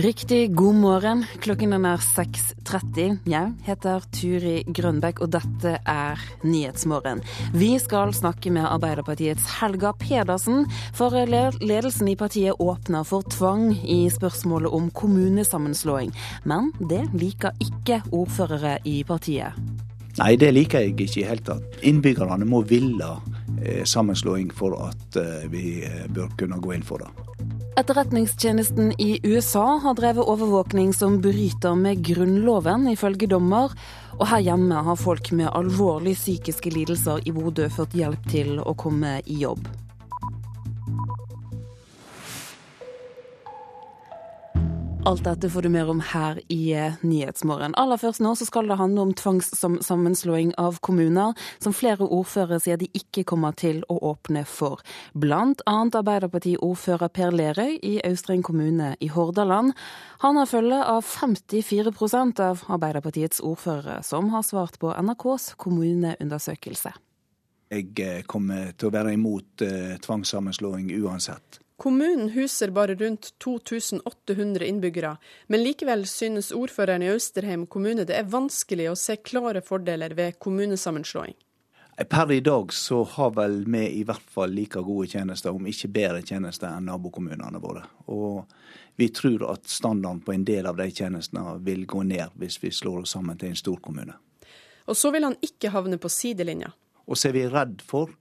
Riktig god morgen. Klokken er 6.30. Jeg heter Turi Grønbekk, og dette er Nyhetsmorgen. Vi skal snakke med Arbeiderpartiets Helga Pedersen, for ledelsen i partiet åpner for tvang i spørsmålet om kommunesammenslåing. Men det liker ikke ordførere i partiet. Nei, det liker jeg ikke i hele tatt. Innbyggerne må ville eh, sammenslåing for at eh, vi eh, bør kunne gå inn for det. Etterretningstjenesten i USA har drevet overvåkning som bryter med Grunnloven, ifølge dommer. Og her hjemme har folk med alvorlige psykiske lidelser i Bodø fått hjelp til å komme i jobb. Alt dette får du mer om her i eh, Nyhetsmorgen. Aller først nå så skal det handle om tvangssammenslåing av kommuner, som flere ordførere sier de ikke kommer til å åpne for. Blant annet Arbeiderparti-ordfører Per Lerøy i Austrheim kommune i Hordaland. Han har følge av 54% av Arbeiderpartiets ordførere, som har svart på NRKs kommuneundersøkelse. Jeg eh, kommer til å være imot eh, tvangssammenslåing uansett. Kommunen huser bare rundt 2800 innbyggere, men likevel synes ordføreren i Austerheim kommune det er vanskelig å se klare fordeler ved kommunesammenslåing. Per i dag så har vel vi i hvert fall like gode tjenester, om ikke bedre tjenester enn nabokommunene våre. Og vi tror at standarden på en del av de tjenestene vil gå ned hvis vi slår oss sammen til en stor kommune. Og så vil han ikke havne på sidelinja. Og så er vi redd for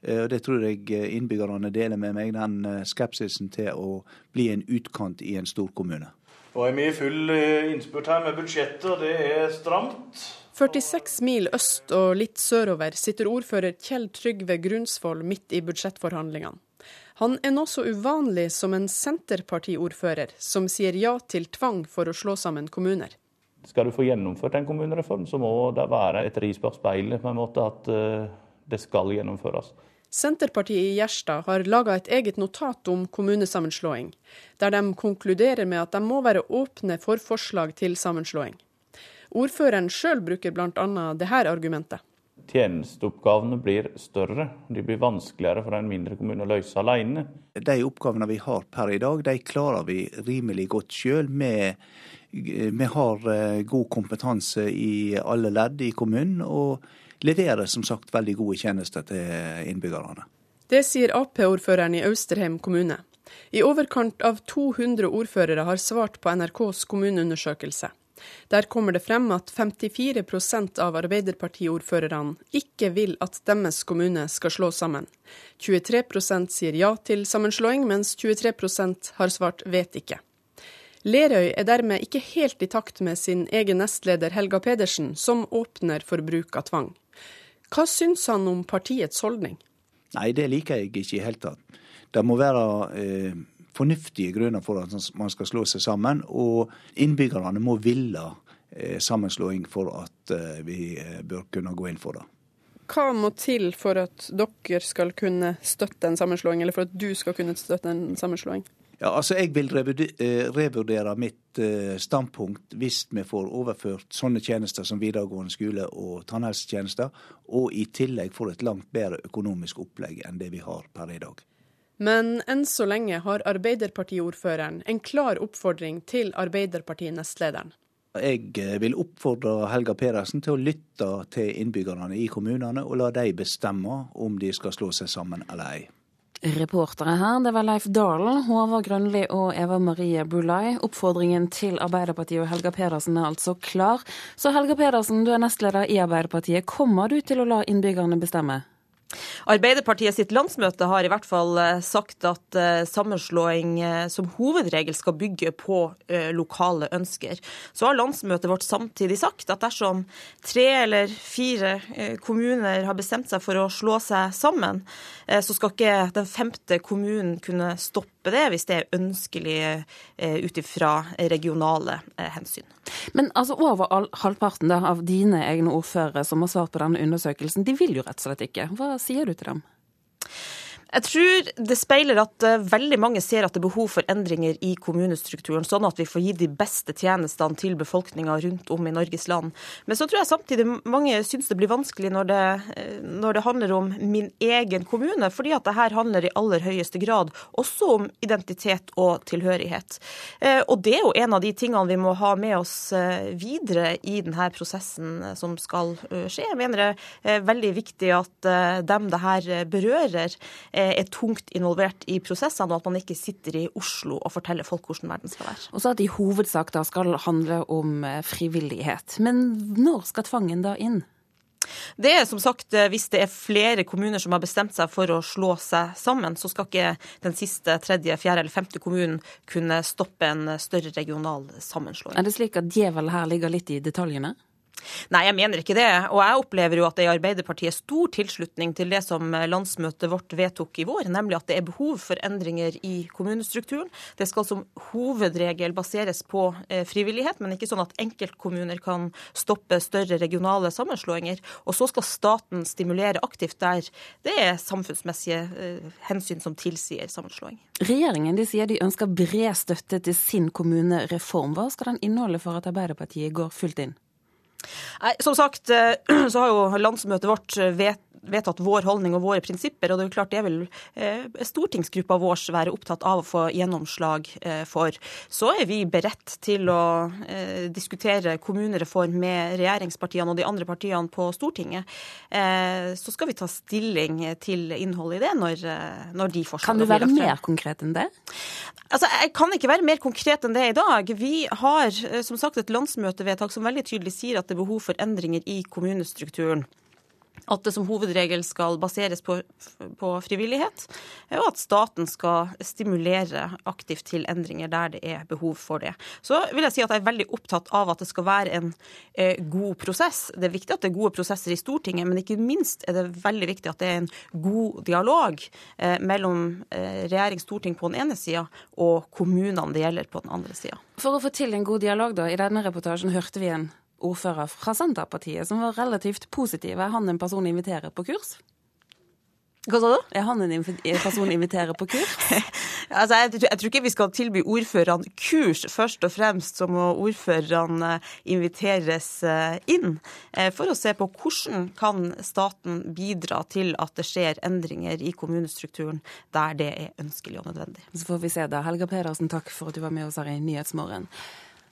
og Det tror jeg eh, innbyggerne deler med meg, den eh, skepsisen til å bli en utkant i en stor kommune. Nå er vi i full innspurt her med budsjettet, og det er stramt. 46 mil øst og litt sørover sitter ordfører Kjell Trygve Grunsvoll midt i budsjettforhandlingene. Han er nå så uvanlig som en Senterpartiordfører som sier ja til tvang for å slå sammen kommuner. Skal du få gjennomført en kommunereform, så må det være et ris bak speilet på en måte at det skal gjennomføres. Senterpartiet i Gjerstad har laga et eget notat om kommunesammenslåing, der de konkluderer med at de må være åpne for forslag til sammenslåing. Ordføreren sjøl bruker bl.a. dette argumentet. Tjenesteoppgavene blir større. De blir vanskeligere for en mindre kommune å løse alene. De oppgavene vi har per i dag, de klarer vi rimelig godt sjøl. Vi har eh, god kompetanse i alle ledd i kommunen. og leverer som sagt veldig gode tjenester til innbyggerne. Det sier Ap-ordføreren i Austerheim kommune. I overkant av 200 ordførere har svart på NRKs kommuneundersøkelse. Der kommer det frem at 54% av Arbeiderpartiordførerne ikke vil at deres kommune skal slå sammen. 23% sier ja til sammenslåing, mens 23% har svart vet ikke. Lerøy er dermed ikke helt i takt med sin egen nestleder Helga Pedersen, som åpner for bruk av tvang. Hva syns han om partiets holdning? Nei, det liker jeg ikke i det hele tatt. Det må være eh, fornuftige grunner for at man skal slå seg sammen, og innbyggerne må ville eh, sammenslåing for at eh, vi eh, bør kunne gå inn for det. Hva må til for at dere skal kunne støtte en sammenslåing, eller for at du skal kunne støtte en sammenslåing? Ja, altså Jeg vil eh, revurdere mitt eh, standpunkt hvis vi får overført sånne tjenester som videregående skole og tannhelsetjenester, og i tillegg får et langt bedre økonomisk opplegg enn det vi har per i dag. Men enn så lenge har Arbeiderpartiordføreren en klar oppfordring til Arbeiderparti-nestlederen. Jeg eh, vil oppfordre Helga Pedersen til å lytte til innbyggerne i kommunene, og la de bestemme om de skal slå seg sammen eller ei. Reportere her, det var Leif Dalen, Håvard Grønli og Eva Marie Bulai. Oppfordringen til Arbeiderpartiet og Helga Pedersen er altså klar. Så Helga Pedersen, du er nestleder i Arbeiderpartiet. Kommer du til å la innbyggerne bestemme? Arbeiderpartiet sitt landsmøte har i hvert fall eh, sagt at eh, sammenslåing eh, som hovedregel skal bygge på lokale ønsker. Så har landsmøtet vårt samtidig sagt at dersom tre eller fire kommuner har bestemt seg for å slå seg sammen, så skal ikke den femte kommunen kunne stoppe det hvis det er ønskelig ut ifra regionale hensyn. Men altså over halvparten da, av dine egne ordførere som har svart på denne undersøkelsen, de vil jo rett og slett ikke. Hva sier du til dem? Jeg tror det speiler at uh, veldig mange ser at det er behov for endringer i kommunestrukturen, sånn at vi får gi de beste tjenestene til befolkninga rundt om i Norges land. Men så tror jeg samtidig mange syns det blir vanskelig når det, uh, når det, handler om min egen kommune, fordi at det her handler i aller høyeste grad også om identitet og tilhørighet. Uh, og det er jo en av de tingene vi må ha med oss videre i denne prosessen som skal skje. Jeg mener det er veldig viktig at dem det her berører, Eh, er tungt involvert i prosessene, og at man ikke sitter i Oslo og forteller folk hvordan verden skal være. Og så at det i hovedsak da skal handle om eh, frivillighet. Men når skal tvangen da inn? Det er som sagt, eh, Hvis det er flere kommuner som har bestemt seg for å slå seg sammen, så skal ikke den siste, tredje, fjerde eller femte kommunen kunne stoppe en større regional sammenslåing. Er det slik at djevelen her ligger litt i detaljene? Nei, jeg mener ikke det. Og jeg opplever jo at det i Arbeiderpartiet er stor tilslutning til det som landsmøtet vårt vedtok i vår, nemlig at det er behov for endringer i kommunestrukturen. Det skal som hovedregel baseres på eh, frivillighet, men ikke sånn at enkeltkommuner kan stoppe større regionale sammenslåinger. Og så skal staten stimulere aktivt der det er samfunnsmessige eh, hensyn som tilsier sammenslåing. Regjeringen de sier de ønsker bred støtte til sin kommunereform. Hva skal den inneholde for at Arbeiderpartiet går fullt inn? Nei, Som sagt eh, så har jo landsmøtet vårt eh, vet vedtatt vår holdning og våre prinsipper. og Det er jo klart det vil eh, stortingsgruppa vår være opptatt av å få gjennomslag eh, for. Så er vi beredt til å eh, diskutere kommunereform med regjeringspartiene og de andre partiene på Stortinget. Så skal vi ta stilling til innholdet i det når, når de forslagene Kan du være mer konkret enn det? Altså, Jeg kan ikke være mer konkret enn det i dag. Vi har som sagt et landsmøtevedtak som veldig tydelig sier at det er behov for endringer i kommunestrukturen at det som hovedregel skal baseres på, på, frivillighet, og at staten skal stimulere aktivt til endringer der det er behov for det. Så vil jeg si at jeg er veldig opptatt av at det skal være en eh, god prosess. Det er viktig at det er gode prosesser i Stortinget, men ikke minst er det veldig viktig at det er en god dialog eh, mellom eh, regjering Storting på den ene sida og kommunene det gjelder på den andre sida. For å få til en god dialog, da, i denne reportasjen hørte vi en ordfører fra Senterpartiet som var relativt positiv. Er han en person å invitere på kurs? Hva sa du? Er han en person å invitere på kurs? altså, jeg, jeg, tror ikke vi skal tilby ordførerne kurs. Først og fremst så må ordførerne inviteres eh, inn eh, for å se på hvordan kan staten bidra til at det skjer endringer i kommunestrukturen der det er ønskelig og nødvendig. Så får vi se da. Helga Pedersen, takk for at du var med oss her i Nyhetsmorgen.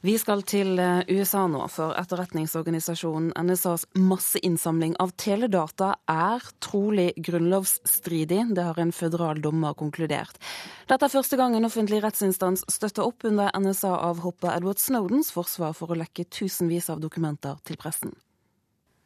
Vi skal til eh, USA nå, for etterretningsorganisasjonen NSAs masseinnsamling av teledata er trolig grunnlovsstridig. Det har en føderal dommer konkludert. Dette er første gang en offentlig rettsinstans støtter opp under NSA-avhoppet Edward Snowdens forsvar for å lekke tusenvis av dokumenter til pressen.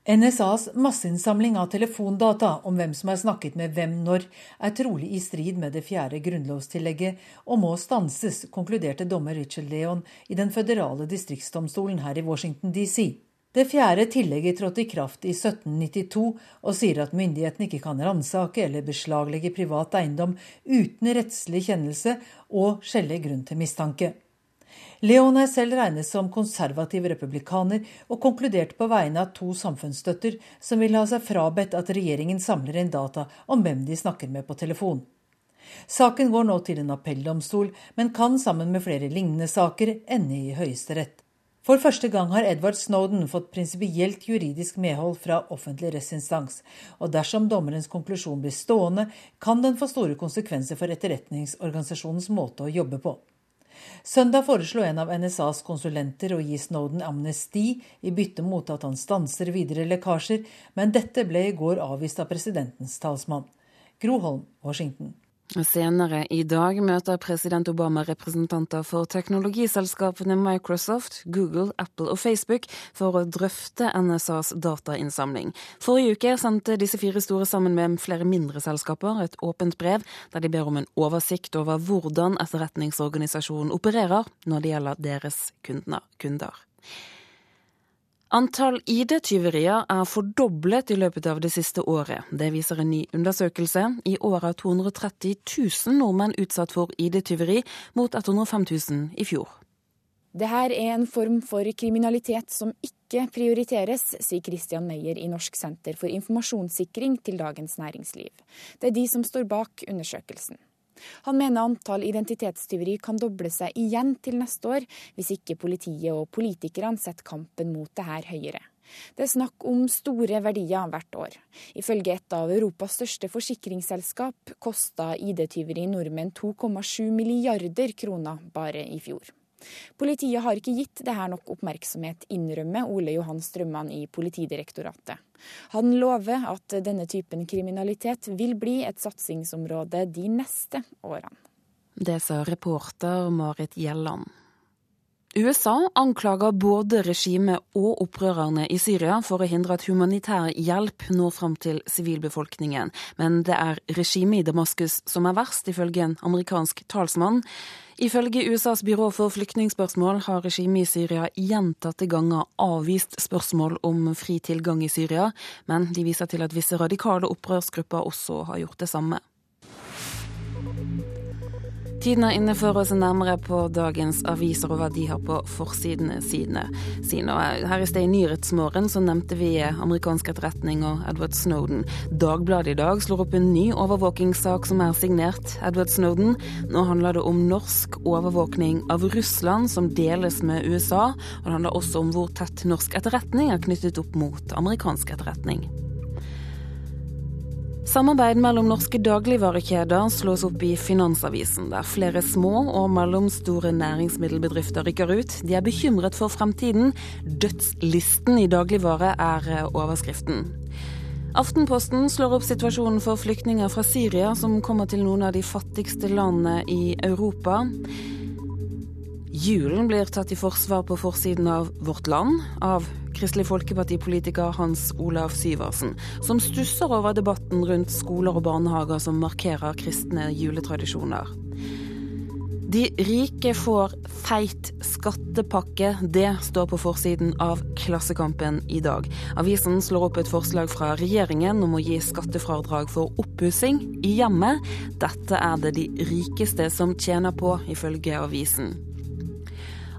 NSAs masseinnsamling av telefondata om hvem som har snakket med hvem når, er trolig i strid med det fjerde grunnlovstillegget og må stanses, konkluderte dommer Richard Leon i den føderale distriktsdomstolen her i Washington DC. Det fjerde tillegget trådte i kraft i 1792 og sier at myndighetene ikke kan ransake eller beslaglegge privat eiendom uten rettslig kjennelse og skjellig grunn til mistanke. Leon er selv regnet som konservativ republikaner, og konkluderte på vegne av to samfunnsstøtter som vil ha seg frabedt at regjeringen samler inn data om hvem de snakker med på telefon. Saken går nå til en appelldomstol, men kan sammen med flere lignende saker ende i Høyesterett. For første gang har Edward Snowden fått prinsipielt juridisk medhold fra offentlig rettsinstans, og dersom dommerens konklusjon blir stående, kan den få store konsekvenser for etterretningsorganisasjonens måte å jobbe på. Søndag foreslo en av NSAs konsulenter å gi Snowden amnesti i bytte mot at han stanser videre lekkasjer, men dette ble i går avvist av presidentens talsmann. Groholm, Washington. Senere i dag møter president Obama representanter for teknologiselskapene Microsoft, Google, Apple og Facebook for å drøfte NSAs datainnsamling. Forrige uke sendte disse fire store sammen med flere mindre selskaper et åpent brev der de ber om en oversikt over hvordan etterretningsorganisasjonen opererer når det gjelder deres kunder. Antall ID-tyverier er fordoblet i løpet av det siste året. Det viser en ny undersøkelse. I år er 230 000 nordmenn utsatt for ID-tyveri, mot 105 000 i fjor. Dette er en form for kriminalitet som ikke prioriteres, sier Christian Meyer i Norsk senter for informasjonssikring til Dagens Næringsliv. Det er de som står bak undersøkelsen. Han mener antall identitetstyveri kan doble seg igjen til neste år, hvis ikke politiet og politikerne setter kampen mot det her høyere. Det er snakk om store verdier hvert år. Ifølge et av Europas største forsikringsselskap kosta ID-tyveri nordmenn 2,7 milliarder kroner bare i fjor. Politiet har ikke gitt det her nok oppmerksomhet, innrømmer Ole Johan Strømman i Politidirektoratet. Han lover at denne typen kriminalitet vil bli et satsingsområde de neste årene. Det sa reporter Marit Gjelland. USA anklager både regimet og opprørerne i Syria for å hindre at humanitær hjelp når fram til sivilbefolkningen. Men det er regimet i Damaskus som er verst, ifølge en amerikansk talsmann. Ifølge USAs byrå for flyktningspørsmål har regimet i Syria gjentatte ganger avvist spørsmål om fri tilgang i Syria, men de viser til at visse radikale opprørsgrupper også har gjort det samme. Tiden er inne for å se nærmere på dagens aviser og hva de har på forsidene sine. Her i sted i Nyhetsmorgen så nevnte vi amerikansk etterretning og Edward Snowden. Dagbladet i dag slår opp en ny overvåkingssak som er signert Edward Snowden. Nå handler det om norsk overvåkning av Russland som deles med USA. Og det handler også om hvor tett norsk etterretning er knyttet opp mot amerikansk etterretning. Samarbeid mellom norske dagligvarekjeder slås opp i Finansavisen, der flere små og mellomstore næringsmiddelbedrifter rykker ut. De er bekymret for fremtiden. Dødslisten i dagligvare er eh, overskriften. Aftenposten slår opp situasjonen for flyktninger fra Syria som kommer til noen av de fattigste landene i Europa. Julen blir tatt i forsvar på forsiden av Vårt Land av Kristelig Folkeparti-politiker Hans Olav Syversen, som stusser over debatten rundt skoler og barnehager som markerer kristne juletradisjoner. De rike får feit skattepakke. Det står på forsiden av Klassekampen i dag. Avisen slår opp et forslag fra regjeringen om å gi skattefradrag for oppussing i hjemmet. Dette er det de rikeste som tjener på, ifølge avisen.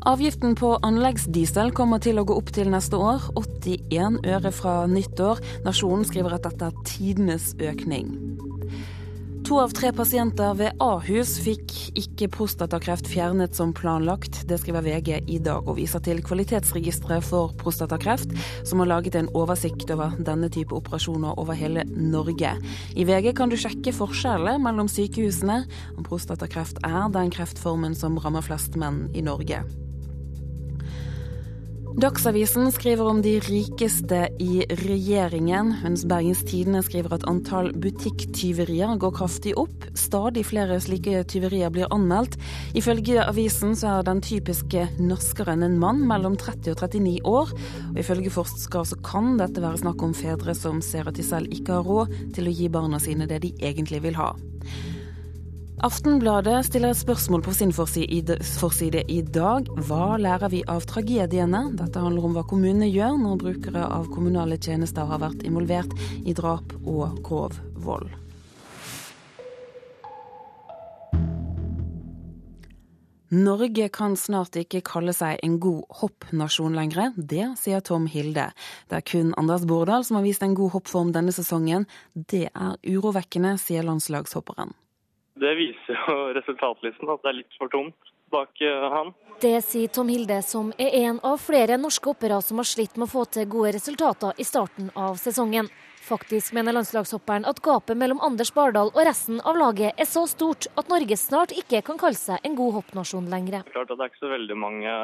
Avgiften på anleggsdiesel kommer til å gå opp til neste år, 81 øre fra nyttår. Nasjonen skriver at dette er tidenes økning. To av tre pasienter ved Ahus fikk ikke prostatakreft fjernet som planlagt. Det skriver VG i dag, og viser til Kvalitetsregisteret for prostatakreft, som har laget en oversikt over denne type operasjoner over hele Norge. I VG kan du sjekke forskjellene mellom sykehusene, og prostatakreft er den kreftformen som rammer flest menn i Norge. Dagsavisen skriver om de rikeste i regjeringen, mens Bergens Tidende skriver at antall butikktyverier går kraftig opp. Stadig flere slike tyverier blir anmeldt. Ifølge avisen så er den typiske norskeren en mann mellom 30 og 39 år. Og ifølge forskere så kan dette være snakk om fedre som ser at de selv ikke har råd til å gi barna sine det de egentlig vil ha. Aftenbladet stiller et spørsmål på sin forside i dag. Hva lærer vi av tragediene? Dette handler om hva kommunene gjør når brukere av kommunale tjenester har vært involvert i drap og grov vold. Norge kan snart ikke kalle seg en god hoppnasjon lenger. Det sier Tom Hilde. Det er kun Anders Bordal som har vist en god hoppform denne sesongen. Det er urovekkende, sier landslagshopperen. Det viser jo resultatlisten, at det er litt for tomt bak eh, han. Det sier Tom Hilde, som er en av flere norske hoppere som har slitt med å få til gode resultater i starten av sesongen. Faktisk mener landslagshopperen at gapet mellom Anders Bardal og resten av laget er så stort at Norge snart ikke kan kalle seg en god hoppnasjon lenger. Det er Klart at Det er ikke så veldig mange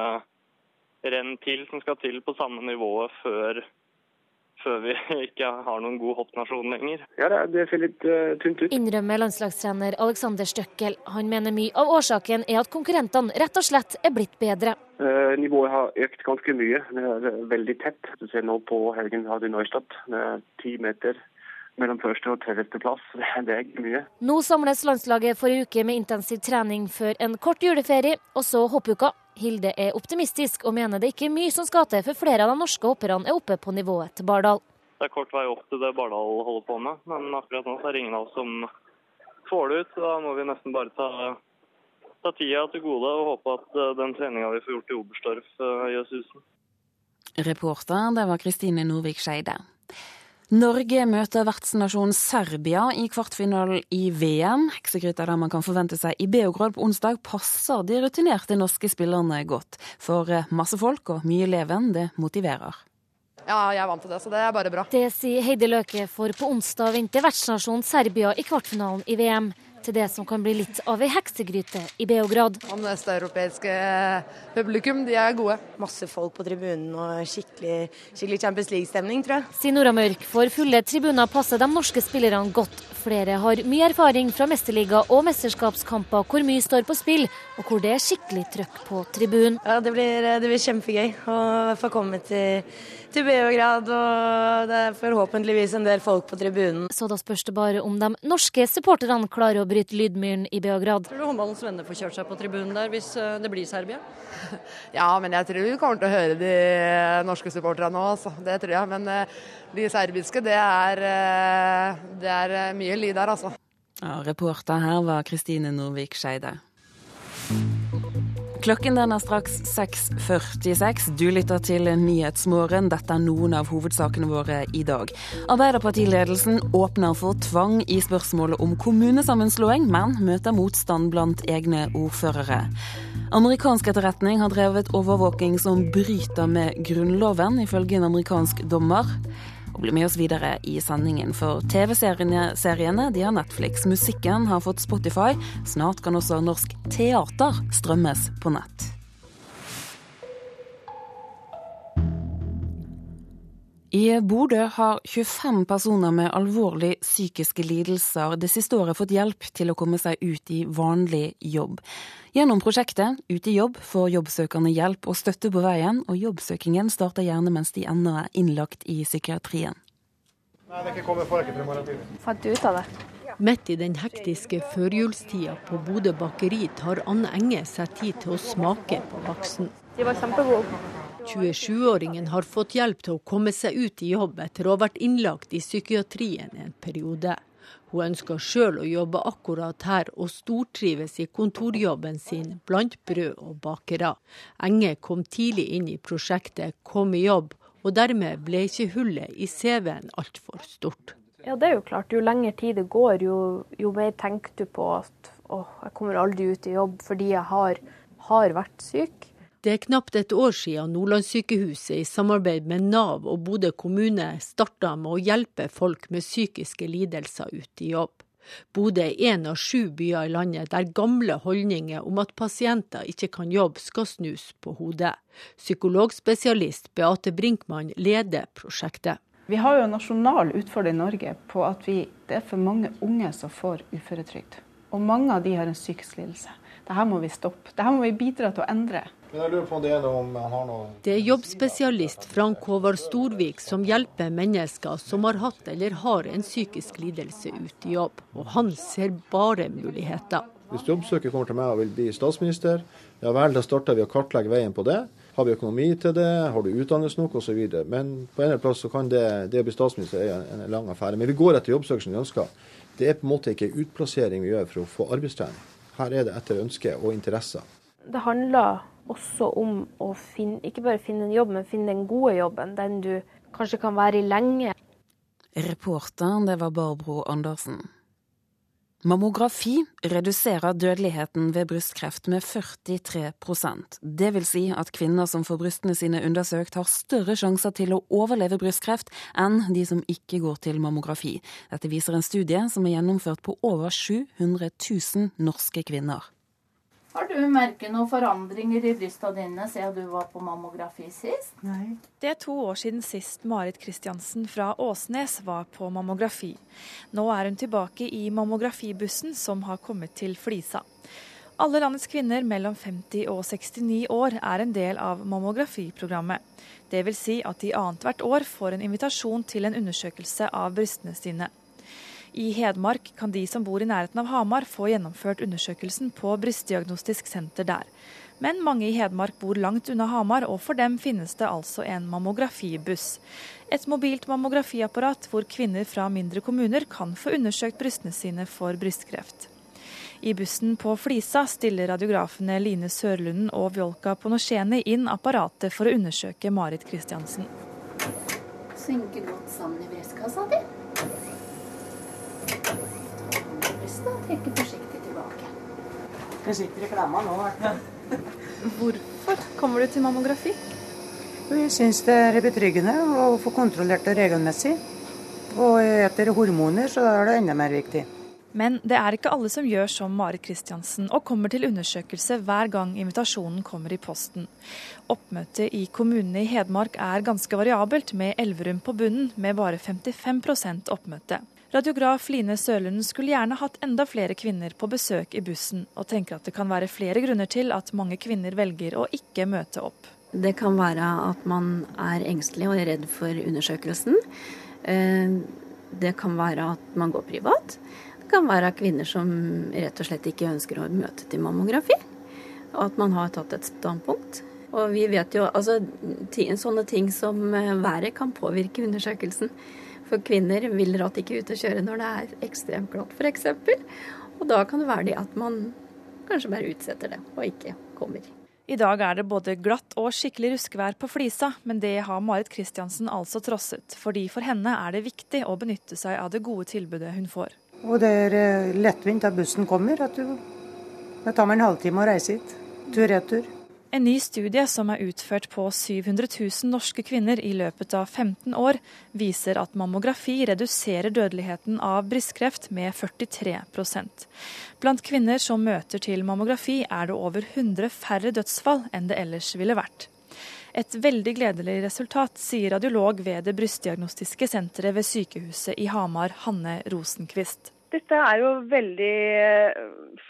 renn til som skal til på samme nivå før før vi ikke har noen god hoppnasjon lenger. Ja, det ser litt uh, tynt ut. Innrømmer landslagstrener Alexander Støkkel. Han mener mye av årsaken er at konkurrentene rett og slett er blitt bedre. Uh, nivået har økt ganske mye. Det er veldig tett. Du ser nå på helgen hadde du Neustadt. Det er ti meter mellom første og tredjeste plass. Det er ikke mye. Nå samles landslaget for en uke med intensiv trening før en kort juleferie, og så hoppuka. Hilde er optimistisk og mener det ikke er mye som skal til før flere av de norske hopperne er oppe på nivået til Bardal. Det er kort vei opp til det Bardal holder på med, men akkurat nå er det ingen av oss som får det ut. Da må vi nesten bare ta, ta tida til gode og håpe at eh, den treninga vi får gjort i Oberstdorf, eh, gjør susen. Reporter, det var Kristine Norvik Skeide. Norge møter vertsnasjonen Serbia i kvartfinalen i VM. Heksegryta der man kan forvente seg i Beograd på onsdag, passer de rutinerte norske spillerne godt. For masse folk og mye leven, det motiverer. Ja, jeg er vant til det, så det er bare bra. Det sier Heidi Løke, for på onsdag venter vertsnasjonen Serbia i kvartfinalen i VM til det som kan bli litt av ei heksegryte i Beograd. Om det østeuropeiske publikum, de er gode. Masse folk på tribunen og skikkelig, skikkelig Champions League-stemning, tror jeg. Sier Nora Mørk, for fulle tribuner passer de norske spillerne godt. Flere har mye erfaring fra mesterliga og mesterskapskamper hvor mye står på spill, og hvor det er skikkelig trøkk på tribunen. Ja, det blir, det blir kjempegøy å få komme til til Beograd, og det er forhåpentligvis en del folk på tribunen. Så da spørs det bare om de norske supporterne klarer å bryte lydmyren i Beograd. Tror du håndballens venner får kjørt seg på tribunen der hvis eh, det blir Serbia? Ja, men jeg tror vi kommer til å høre de norske supporterne nå, altså. Det tror jeg. Men eh, de serbiske, det er, eh, det er mye lyd der, altså. Ja, reporter her var Kristine Norvik Skeide. Klokken den er straks 6.46. Du lytter til Nyhetsmorgen. Dette er noen av hovedsakene våre i dag. Arbeiderpartiledelsen åpner for tvang i spørsmålet om kommunesammenslåing, men møter motstand blant egne ordførere. Amerikansk etterretning har drevet overvåking som bryter med Grunnloven, ifølge en amerikansk dommer og bli med oss videre i sendingen. For TV-seriene de har Netflix, musikken har fått Spotify. Snart kan også norsk teater strømmes på nett. I Bodø har 25 personer med alvorlig psykiske lidelser det siste året fått hjelp til å komme seg ut i vanlig jobb. Gjennom prosjektet Ut i jobb får jobbsøkerne hjelp og støtte på veien, og jobbsøkingen starter gjerne mens de ennå er innlagt i psykiatrien. Nei, det er ikke kommet for Fant du ut av det? Midt i den hektiske førjulstida på Bodø bakeri tar Anne Enge seg tid til å smake på baksten. De var kjempegode. 27-åringen har fått hjelp til å komme seg ut i jobb etter å ha vært innlagt i psykiatrien en periode. Hun ønsker sjøl å jobbe akkurat her, og stortrives i kontorjobben sin blant brød og bakere. Enge kom tidlig inn i prosjektet Kom i jobb, og dermed ble ikke hullet i CV-en altfor stort. Ja, det er jo klart. Jo lengre tid det går, jo, jo mer tenker du på at å, jeg kommer aldri ut i jobb fordi jeg har, har vært syk. Det er knapt et år siden Nordlandssykehuset i samarbeid med Nav og Bodø kommune starta med å hjelpe folk med psykiske lidelser ut i jobb. Bodø er én av sju byer i landet der gamle holdninger om at pasienter ikke kan jobbe, skal snus på hodet. Psykologspesialist Beate Brinkmann leder prosjektet. Vi har jo en nasjonal utfordring i Norge på at vi, det er for mange unge som får uføretrygd. Og mange av de har en psykisk lidelse. Dette må vi stoppe. Dette må vi bidra til å endre. Men jeg lurer på om Det er om han har noe... Det er jobbspesialist Frank Håvard Storvik som hjelper mennesker som har hatt eller har en psykisk lidelse ut i jobb, og han ser bare muligheter. Hvis jobbsøker kommer til meg og vil bli statsminister, ja vel, da starter vi å kartlegge veien på det. Har vi økonomi til det, har du utdannelse nok osv. Men på en eller annen plass så kan det, det å bli statsminister er en, en lang affære. Men vi går etter jobbsøker som vi ønsker. Det er på en måte ikke utplassering vi gjør for å få arbeidstrening. Her er det etter ønske og interesser. Det handler også om å finne, ikke bare finne en jobb, men finne den gode jobben. Den du kanskje kan være i lenge. Reporteren, det var Barbro Andersen. Mammografi reduserer dødeligheten ved brystkreft med 43% Det vil si at kvinner som får brystene sine undersøkt, har større sjanser til å overleve brystkreft enn de som ikke går til mammografi. Dette viser en studie som er gjennomført på over 700 000 norske kvinner. Har du merket noen forandringer i brysta dine siden du var på mammografi sist? Nei. Det er to år siden sist Marit Kristiansen fra Åsnes var på mammografi. Nå er hun tilbake i mammografibussen som har kommet til Flisa. Alle landets kvinner mellom 50 og 69 år er en del av mammografiprogrammet. Det vil si at de annethvert år får en invitasjon til en undersøkelse av brystene sine. I Hedmark kan de som bor i nærheten av Hamar få gjennomført undersøkelsen på brystdiagnostisk senter der. Men mange i Hedmark bor langt unna Hamar, og for dem finnes det altså en mammografibuss. Et mobilt mammografiapparat hvor kvinner fra mindre kommuner kan få undersøkt brystene sine for brystkreft. I bussen på Flisa stiller radiografene Line Sørlunden og Vjolka Ponosjeni inn apparatet for å undersøke Marit Kristiansen. Synker godt sammen i brystkassa di. Brystet og trekke forsiktig tilbake. Jeg sitter i klemma nå, ja. Hvorfor kommer du til mammografi? Jeg syns det er betryggende å få kontrollert det regelmessig. Og etter hormoner så er det enda mer viktig. Men det er ikke alle som gjør som Marit Kristiansen og kommer til undersøkelse hver gang invitasjonen kommer i posten. Oppmøtet i kommunene i Hedmark er ganske variabelt, med Elverum på bunnen med bare 55% oppmøte. Radiograf Line Sølund skulle gjerne hatt enda flere kvinner på besøk i bussen, og tenker at det kan være flere grunner til at mange kvinner velger å ikke møte opp. Det kan være at man er engstelig og er redd for undersøkelsen. Eh, det kan være at man går privat. Det kan være kvinner som rett og slett ikke ønsker å møte til mammografi. Og at man har tatt et standpunkt. Og vi vet jo altså sånne ting som eh, været kan påvirke undersøkelsen. For kvinner vil rått ikke ut og kjøre når det er ekstremt glatt, f.eks. Og da kan det være det at man kanskje bare utsetter det, og ikke kommer. I dag er det både glatt og skikkelig ruskevær på Flisa, men det har Marit Kristiansen altså trosset. Fordi for henne er det viktig å benytte seg av det gode tilbudet hun får. Og det er eh, lettvint da bussen kommer. at du, Det tar meg en halvtime å reise hit. Tur-retur. En ny studie som er utført på 700 000 norske kvinner i løpet av 15 år, viser at mammografi reduserer dødeligheten av brystkreft med 43% Blant kvinner som møter til mammografi, er det over 100 færre dødsfall enn det ellers ville vært. Et veldig gledelig resultat, sier radiolog ved det brystdiagnostiske senteret ved sykehuset i Hamar, Hanne Rosenkvist. Dette er jo veldig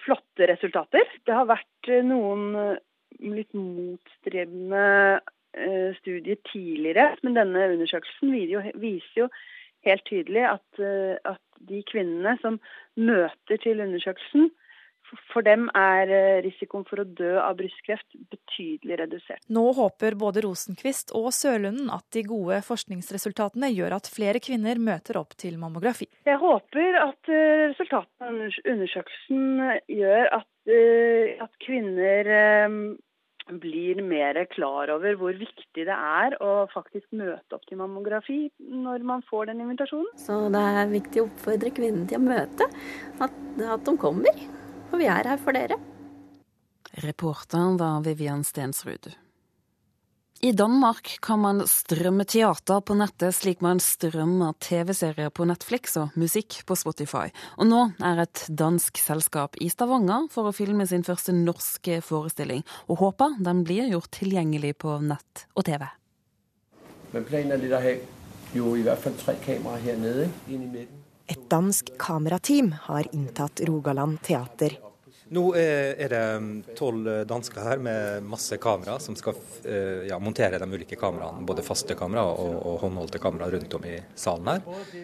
flotte resultater. Det har vært noen litt motstridende eh, studier tidligere. Men denne undersøkelsen viser jo helt tydelig at, eh, at de kvinnene som møter til undersøkelsen, for dem er eh, risikoen for å dø av brystkreft betydelig redusert. Nå håper både Rosenkvist og Sørlunden at de gode forskningsresultatene gjør at flere kvinner møter opp til mammografi. Jeg håper at resultatene av undersøkelsen gjør at, at kvinner blir mer klar over hvor viktig det er å faktisk møte opp til mammografi når man får den invitasjonen. Så det er viktig å oppfordre kvinnen til å møte, at, at de kommer. For vi er her for dere. Reporteren var Vivian Stensrud. I Danmark kan man strømme teater på nettet slik man strømmer TV-serier på Netflix og musikk på Spotify. Og nå er et dansk selskap i Stavanger for å filme sin første norske forestilling, og håper den blir gjort tilgjengelig på nett og TV. Men planen er litt å ha jo i hvert fall tre kameraer her nede, inn i midten. Et dansk kamerateam har inntatt Rogaland teater nå eh, er det mm, tolv eh, dansker her med masse kamera som skal eh, ja, montere de ulike kameraene. Både faste kamera og, og håndholdte kamera rundt om i salen her.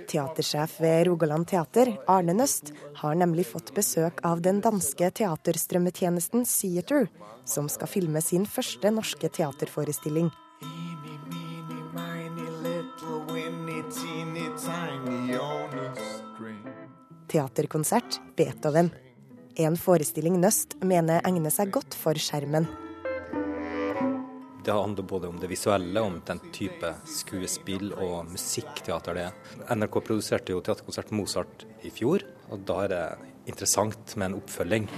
Teatersjef ved Rogaland teater, Arne Nøst, har nemlig fått besøk av den danske teaterstrømmetjenesten Theater, som skal filme sin første norske teaterforestilling. Teaterkonsert Beethoven. En forestilling Nøst mener egner seg godt for skjermen. Det handler både om det visuelle, om den type skuespill og musikkteater det er. NRK produserte jo teaterkonsert Mozart i fjor, og da er det interessant med en oppfølging.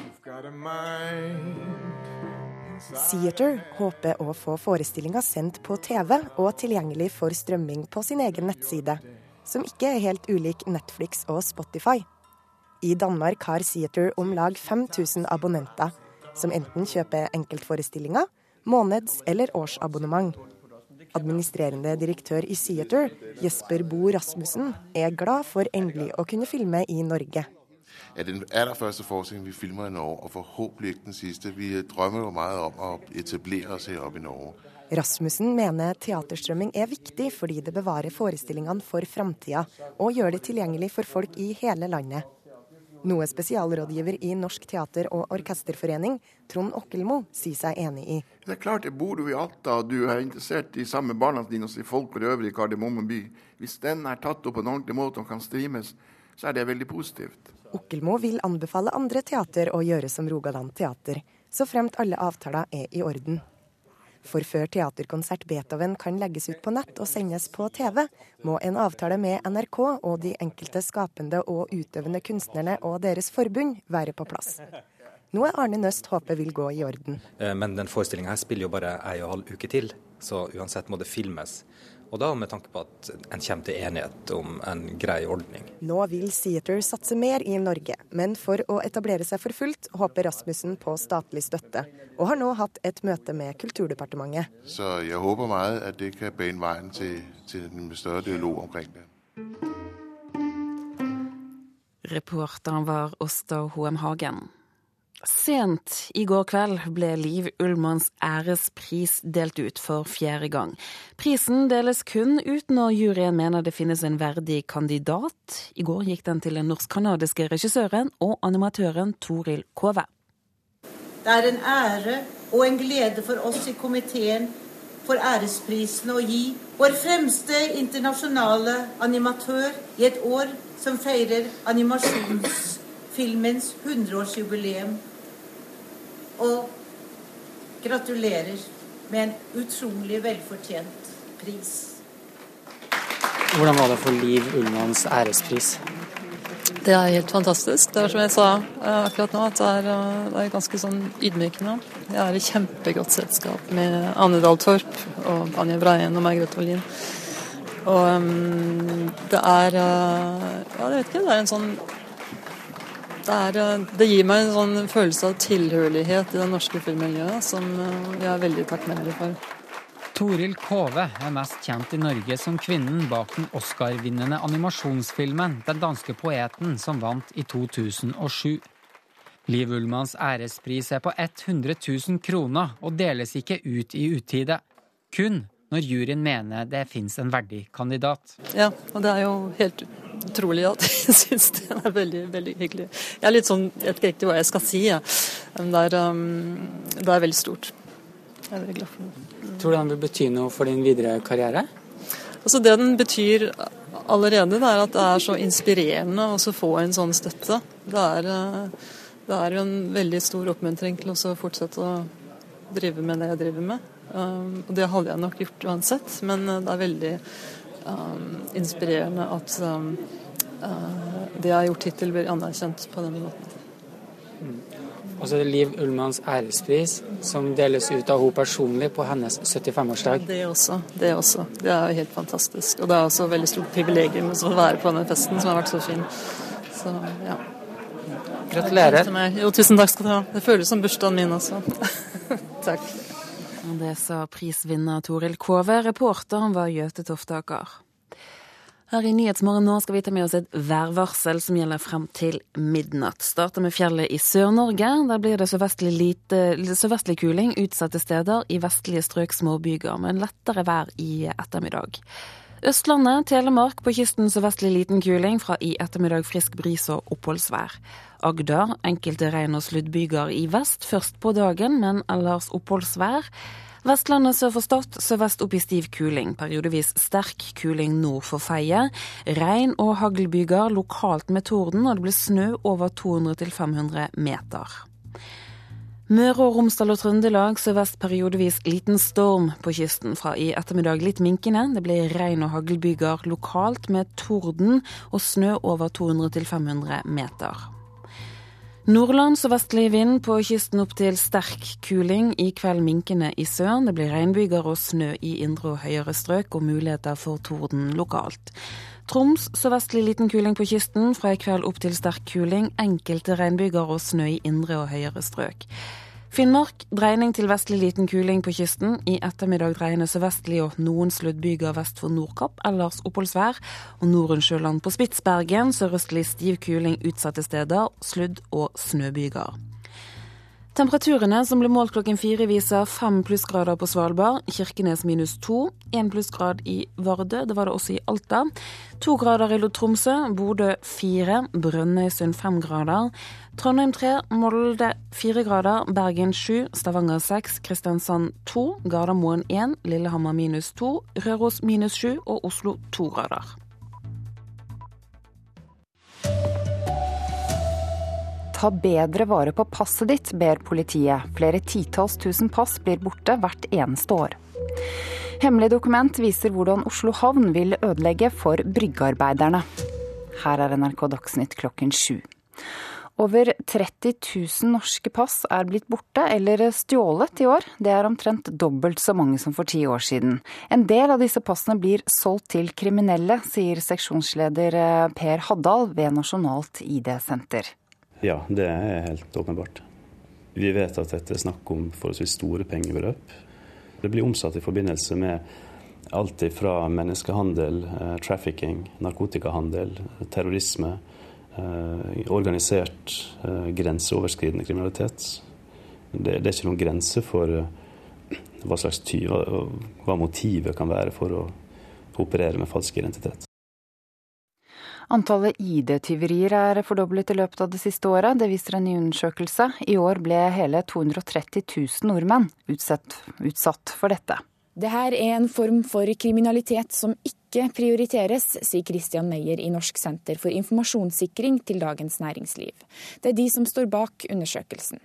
Theater håper å få forestillinga sendt på TV og tilgjengelig for strømming på sin egen nettside, som ikke er helt ulik Netflix og Spotify. I Danmark har Theater om lag 5000 abonnenter, som enten kjøper enkeltforestillinger, måneds- eller årsabonnement. Administrerende direktør i Theater, Jesper Bo Rasmussen, er glad for endelig å kunne filme i Norge. Er den aller første forestillingen vi filmer i Norge, og forhåpentlig ikke den siste. Vi drømmer jo mye om å etablere oss her oppe i Norge. Rasmussen mener teaterstrømming er viktig fordi det bevarer forestillingene for framtida, og gjør det tilgjengelig for folk i hele landet. Noe spesialrådgiver i Norsk teater- og orkesterforening, Trond Okkelmo, sier seg enig i. Det er klart, Bor du i Alta og du er interessert i samme barna dine og folk for øvrig i Kardemomme by, hvis den er tatt opp på en ordentlig måte og kan streames, så er det veldig positivt. Okkelmo vil anbefale andre teater å gjøre som Rogaland Teater, så fremt alle avtaler er i orden. For før teaterkonsert Beethoven kan legges ut på nett og sendes på TV, må en avtale med NRK og de enkelte skapende og utøvende kunstnerne og deres forbund være på plass. Noe Arne Nøst håper vil gå i orden. Eh, men den forestillinga spiller jo bare ei og en halv uke til, så uansett må det filmes. Og da med tanke på at en kommer til enighet om en grei ordning. Nå vil Seater satse mer i Norge, men for å etablere seg for fullt håper Rasmussen på statlig støtte, og har nå hatt et møte med Kulturdepartementet. Så jeg håper mye at det kan bane veien til, til en større dialog omkring det. Reporteren var Åsta Hoem Hagen. Sent i går kveld ble Liv Ullmanns ærespris delt ut for fjerde gang. Prisen deles kun ut når juryen mener det finnes en verdig kandidat. I går gikk den til den norsk-canadiske regissøren og animatøren Toril Kove. Det er en ære og en glede for oss i komiteen for æresprisen å gi vår fremste internasjonale animatør i et år som feirer animasjons filmens 100-årsjubileum. Og gratulerer med en utrolig velfortjent pris. Hvordan var det for Liv Ullmanns ærespris? Det er helt fantastisk. Det er som jeg sa eh, akkurat nå, at det er, eh, det er ganske sånn ydmykende. Jeg er i kjempegodt selskap med Anne Dahl Torp og Anja Breien og Margrethe Olin. Og um, det er uh, Ja, jeg vet ikke. Det er en sånn det, er, eh, det, gir meg en sånn følelse av tilhørighet i det norske filmmiljøet som eh, jeg er veldig takknemlig for. Toril Kove er mest kjent i Norge som kvinnen bak den Oscar-vinnende animasjonsfilmen 'Den danske poeten', som vant i 2007. Liv Ullmanns ærespris er på 100 000 kroner og deles ikke ut i utide. Kun når juryen mener det fins en verdig kandidat. Ja, og det er jo helt utrolig at jeg syns det er veldig, veldig hyggelig. Jeg er litt sånn, jeg vet ikke riktig hva jeg skal si, ja. men det er, um, det er veldig stort. Jeg er veldig glad for det. Tror du den vil bety noe for din videre karriere? Altså Det den betyr allerede, det er at det er så inspirerende å få en sånn støtte. Det er, uh, det er en veldig stor oppmuntring til å fortsette å drive med det jeg driver med. Um, og det hadde jeg nok gjort uansett, men uh, det er veldig um, inspirerende at um, uh, det jeg har gjort hittil, blir anerkjent på denne måten. Mm. Og så det Liv Ullmanns ærespris, som deles ut av henne personlig på hennes 75-årsdag. Det også. Det også. Det er helt fantastisk. Og det er også et veldig stort privilegium å være på denne festen, som har vært så fin. Så, ja. Gratulerer. Jo, tusen takk skal du ha. Det føles som bursdagen min også. takk. Det sa prisvinner Toril Kove. Reporteren var Gjøte Toftaker. Her i Nyhetsmorgen nå skal vi ta med oss et værvarsel som gjelder frem til midnatt. Starter med fjellet i Sør-Norge. Der blir det sørvestlig, lite, sørvestlig kuling utsatte steder. I vestlige strøk småbyger, men lettere vær i ettermiddag. Østlandet, Telemark på kysten sørvestlig liten kuling. Fra i ettermiddag frisk bris og oppholdsvær. Agder enkelte regn- og sluddbyger i vest først på dagen, men ellers oppholdsvær. Vestlandet sør for Stad sørvest opp i stiv kuling, periodevis sterk kuling nord for Feie. Regn og haglbyger lokalt med torden, og det blir snø over 200-500 meter. Møre og Romsdal og Trøndelag sørvest periodevis liten storm på kysten. Fra i ettermiddag litt minkende. Det blir regn og haglbyger lokalt med torden og snø over 200-500 meter. Nordland sørvestlig vind, på kysten opp til sterk kuling. I kveld minkende i sør. Det blir regnbyger og snø i indre og høyere strøk, og muligheter for torden lokalt. Troms sørvestlig liten kuling på kysten. Fra i kveld opp til sterk kuling. Enkelte regnbyger og snø i indre og høyere strøk. Finnmark dreining til vestlig liten kuling på kysten. I ettermiddag dreiende sørvestlig og noen sluddbyger vest for Nordkapp, ellers oppholdsvær. Og Norunnsjøland på Spitsbergen sørøstlig stiv kuling utsatte steder, sludd- og snøbyger. Temperaturene som ble målt klokken fire, viser fem plussgrader på Svalbard, Kirkenes minus to, én plussgrad i Vardø, det var det også i Alta. To grader i Tromsø, Bodø fire, Brønnøysund fem grader. Trondheim tre, Molde fire grader, Bergen sju, Stavanger seks, Kristiansand to, Gardermoen én, Lillehammer minus to, Røros minus sju og Oslo to grader. Ta bedre vare på passet ditt, ber politiet. Flere titalls tusen pass blir borte hvert eneste år. Hemmelig dokument viser hvordan Oslo havn vil ødelegge for bryggearbeiderne. Her er NRK Dagsnytt klokken sju. Over 30 000 norske pass er blitt borte eller stjålet i år. Det er omtrent dobbelt så mange som for ti år siden. En del av disse passene blir solgt til kriminelle, sier seksjonsleder eh, Per Haddal ved Nasjonalt ID-senter. Ja, det er helt åpenbart. Vi vet at dette er snakk om forholdsvis store pengebeløp. Det blir omsatt i forbindelse med alt fra menneskehandel, eh, trafficking, narkotikahandel, terrorisme Eh, organisert, eh, grenseoverskridende kriminalitet. Det, er ikke noen grense for hva slags tyve, hva motivet kan være for å operere med falsk identitet. Antallet ID-tyverier er fordoblet i løpet av det siste året. Det viser en ny undersøkelse. I år ble hele 230 000 nordmenn utsatt, utsatt for dette. Dette er en form for kriminalitet som ikke prioriteres, sier Christian Meyer i Norsk senter for informasjonssikring til Dagens Næringsliv. Det er de som står bak undersøkelsen.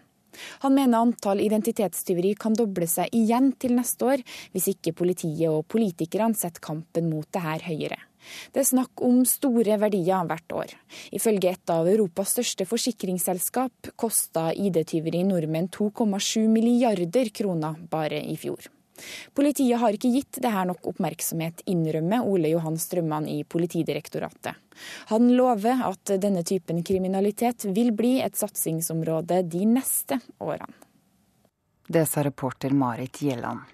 Han mener antall identitetstyveri kan doble seg igjen til neste år, hvis ikke politiet og politikerne setter kampen mot det her høyere. Det er snakk om store verdier hvert år. Ifølge et av Europas største forsikringsselskap kosta ID-tyveri nordmenn 2,7 milliarder kroner bare i fjor. Politiet har ikke gitt det her nok oppmerksomhet, innrømmer Ole Johan Strømman i Politidirektoratet. Han lover at denne typen kriminalitet vil bli et satsingsområde de neste årene. Det sa reporter Marit Gjelland.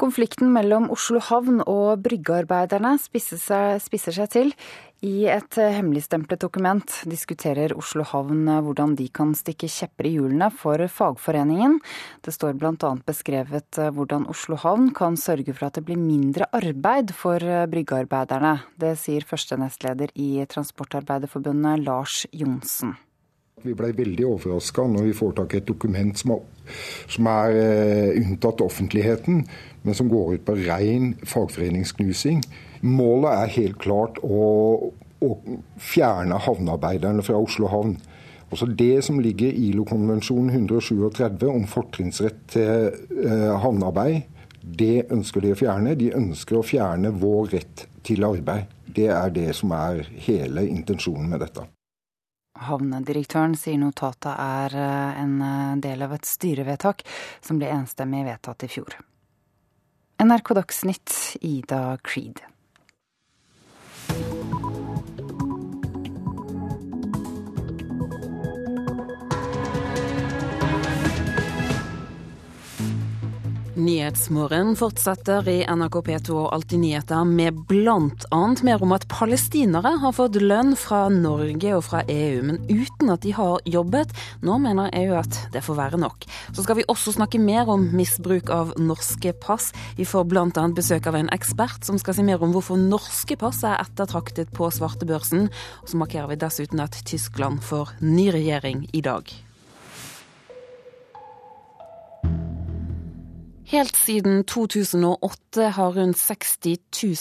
Konflikten mellom Oslo havn og bryggearbeiderne spisser seg, spisser seg til. I et hemmeligstemplet dokument diskuterer Oslo havn hvordan de kan stikke kjepper i hjulene for fagforeningen. Det står bl.a. beskrevet hvordan Oslo havn kan sørge for at det blir mindre arbeid for bryggearbeiderne. Det sier første nestleder i Transportarbeiderforbundet, Lars Johnsen. Vi ble veldig overraska når vi får tak i et dokument som er, som er uh, unntatt offentligheten, men som går ut på ren fagforeningsknusing. Målet er helt klart å, å fjerne havnearbeiderne fra Oslo havn. Også det som ligger i ILO-konvensjonen 137 om fortrinnsrett til uh, havnearbeid, det ønsker de å fjerne. De ønsker å fjerne vår rett til arbeid. Det er det som er hele intensjonen med dette. Havnedirektøren sier notatet er eh, en eh, del av et styrevedtak som ble enstemmig vedtatt i fjor. NRK Dagsnytt, Ida Creed. Nyhetsmorgen fortsetter i NRK P2 og Alltid nyheter med bl.a. mer om at palestinere har fått lønn fra Norge og fra EU, men uten at de har jobbet. Nå mener EU at det får være nok. Så skal vi også snakke mer om misbruk av norske pass. Vi får bl.a. besøk av en ekspert som skal si mer om hvorfor norske pass er ettertraktet på svartebørsen. Og så markerer vi dessuten at Tyskland får ny regjering i dag. Helt siden 2008 har rundt 60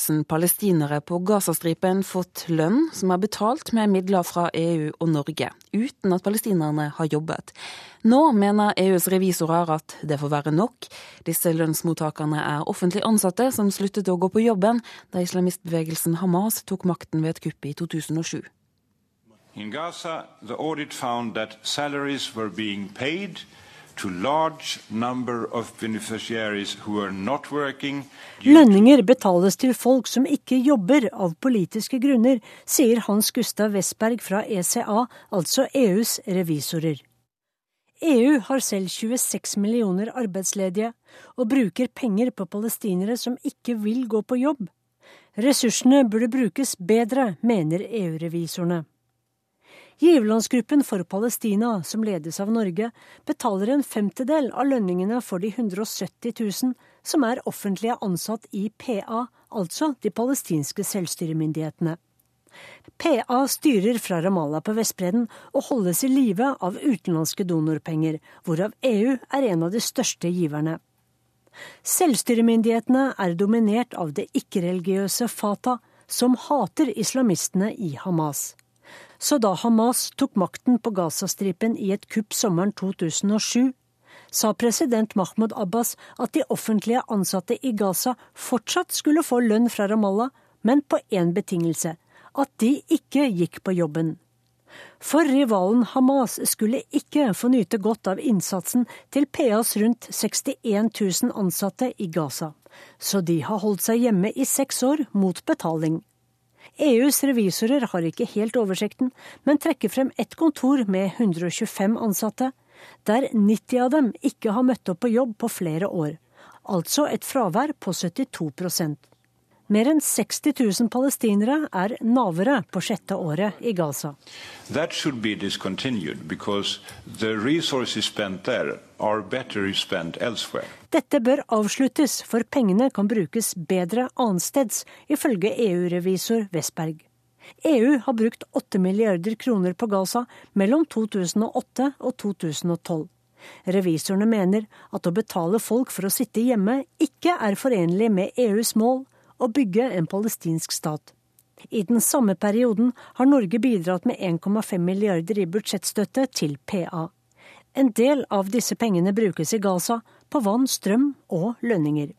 000 palestinere på Gazastripen fått lønn som er betalt med midler fra EU og Norge, uten at palestinerne har jobbet. Nå mener EUs revisorer at det får være nok. Disse lønnsmottakerne er offentlig ansatte som sluttet å gå på jobben da islamistbevegelsen Hamas tok makten ved et kupp i 2007. In Gaza, the audit found that salaries were Lønninger betales til folk som ikke jobber av politiske grunner, sier Hans Gustav Westberg fra ECA, altså EUs revisorer. EU har selv 26 millioner arbeidsledige, og bruker penger på palestinere som ikke vil gå på jobb. Ressursene burde brukes bedre, mener EU-revisorene. Giverlandsgruppen for Palestina, som ledes av Norge, betaler en femtedel av lønningene for de 170 000 som er offentlige ansatt i PA, altså de palestinske selvstyremyndighetene. PA styrer fra Ramallah på Vestbredden og holdes i live av utenlandske donorpenger, hvorav EU er en av de største giverne. Selvstyremyndighetene er dominert av det ikke-religiøse Fatah, som hater islamistene i Hamas. Så da Hamas tok makten på Gazastripen i et kupp sommeren 2007, sa president Mahmoud Abbas at de offentlige ansatte i Gaza fortsatt skulle få lønn fra Ramallah, men på én betingelse at de ikke gikk på jobben. For rivalen Hamas skulle ikke få nyte godt av innsatsen til PAs rundt 61 000 ansatte i Gaza, så de har holdt seg hjemme i seks år mot betaling. EUs revisorer har ikke helt oversikten, men trekker frem ett kontor med 125 ansatte, der 90 av dem ikke har møtt opp på jobb på flere år, altså et fravær på 72 mer enn 60 000 palestinere er navere på sjette året i Gaza. Dette bør avsluttes, for pengene kan brukes bedre annensteds, ifølge EU-revisor Westberg. EU har brukt 8 milliarder kroner på Gaza mellom 2008 og 2012. Revisorene mener at å betale folk for å sitte hjemme ikke er forenlig med EUs mål å bygge en palestinsk stat. I den samme perioden har Norge bidratt med 1,5 milliarder i budsjettstøtte til PA. En del av disse pengene brukes i Gaza på vann, strøm og lønninger.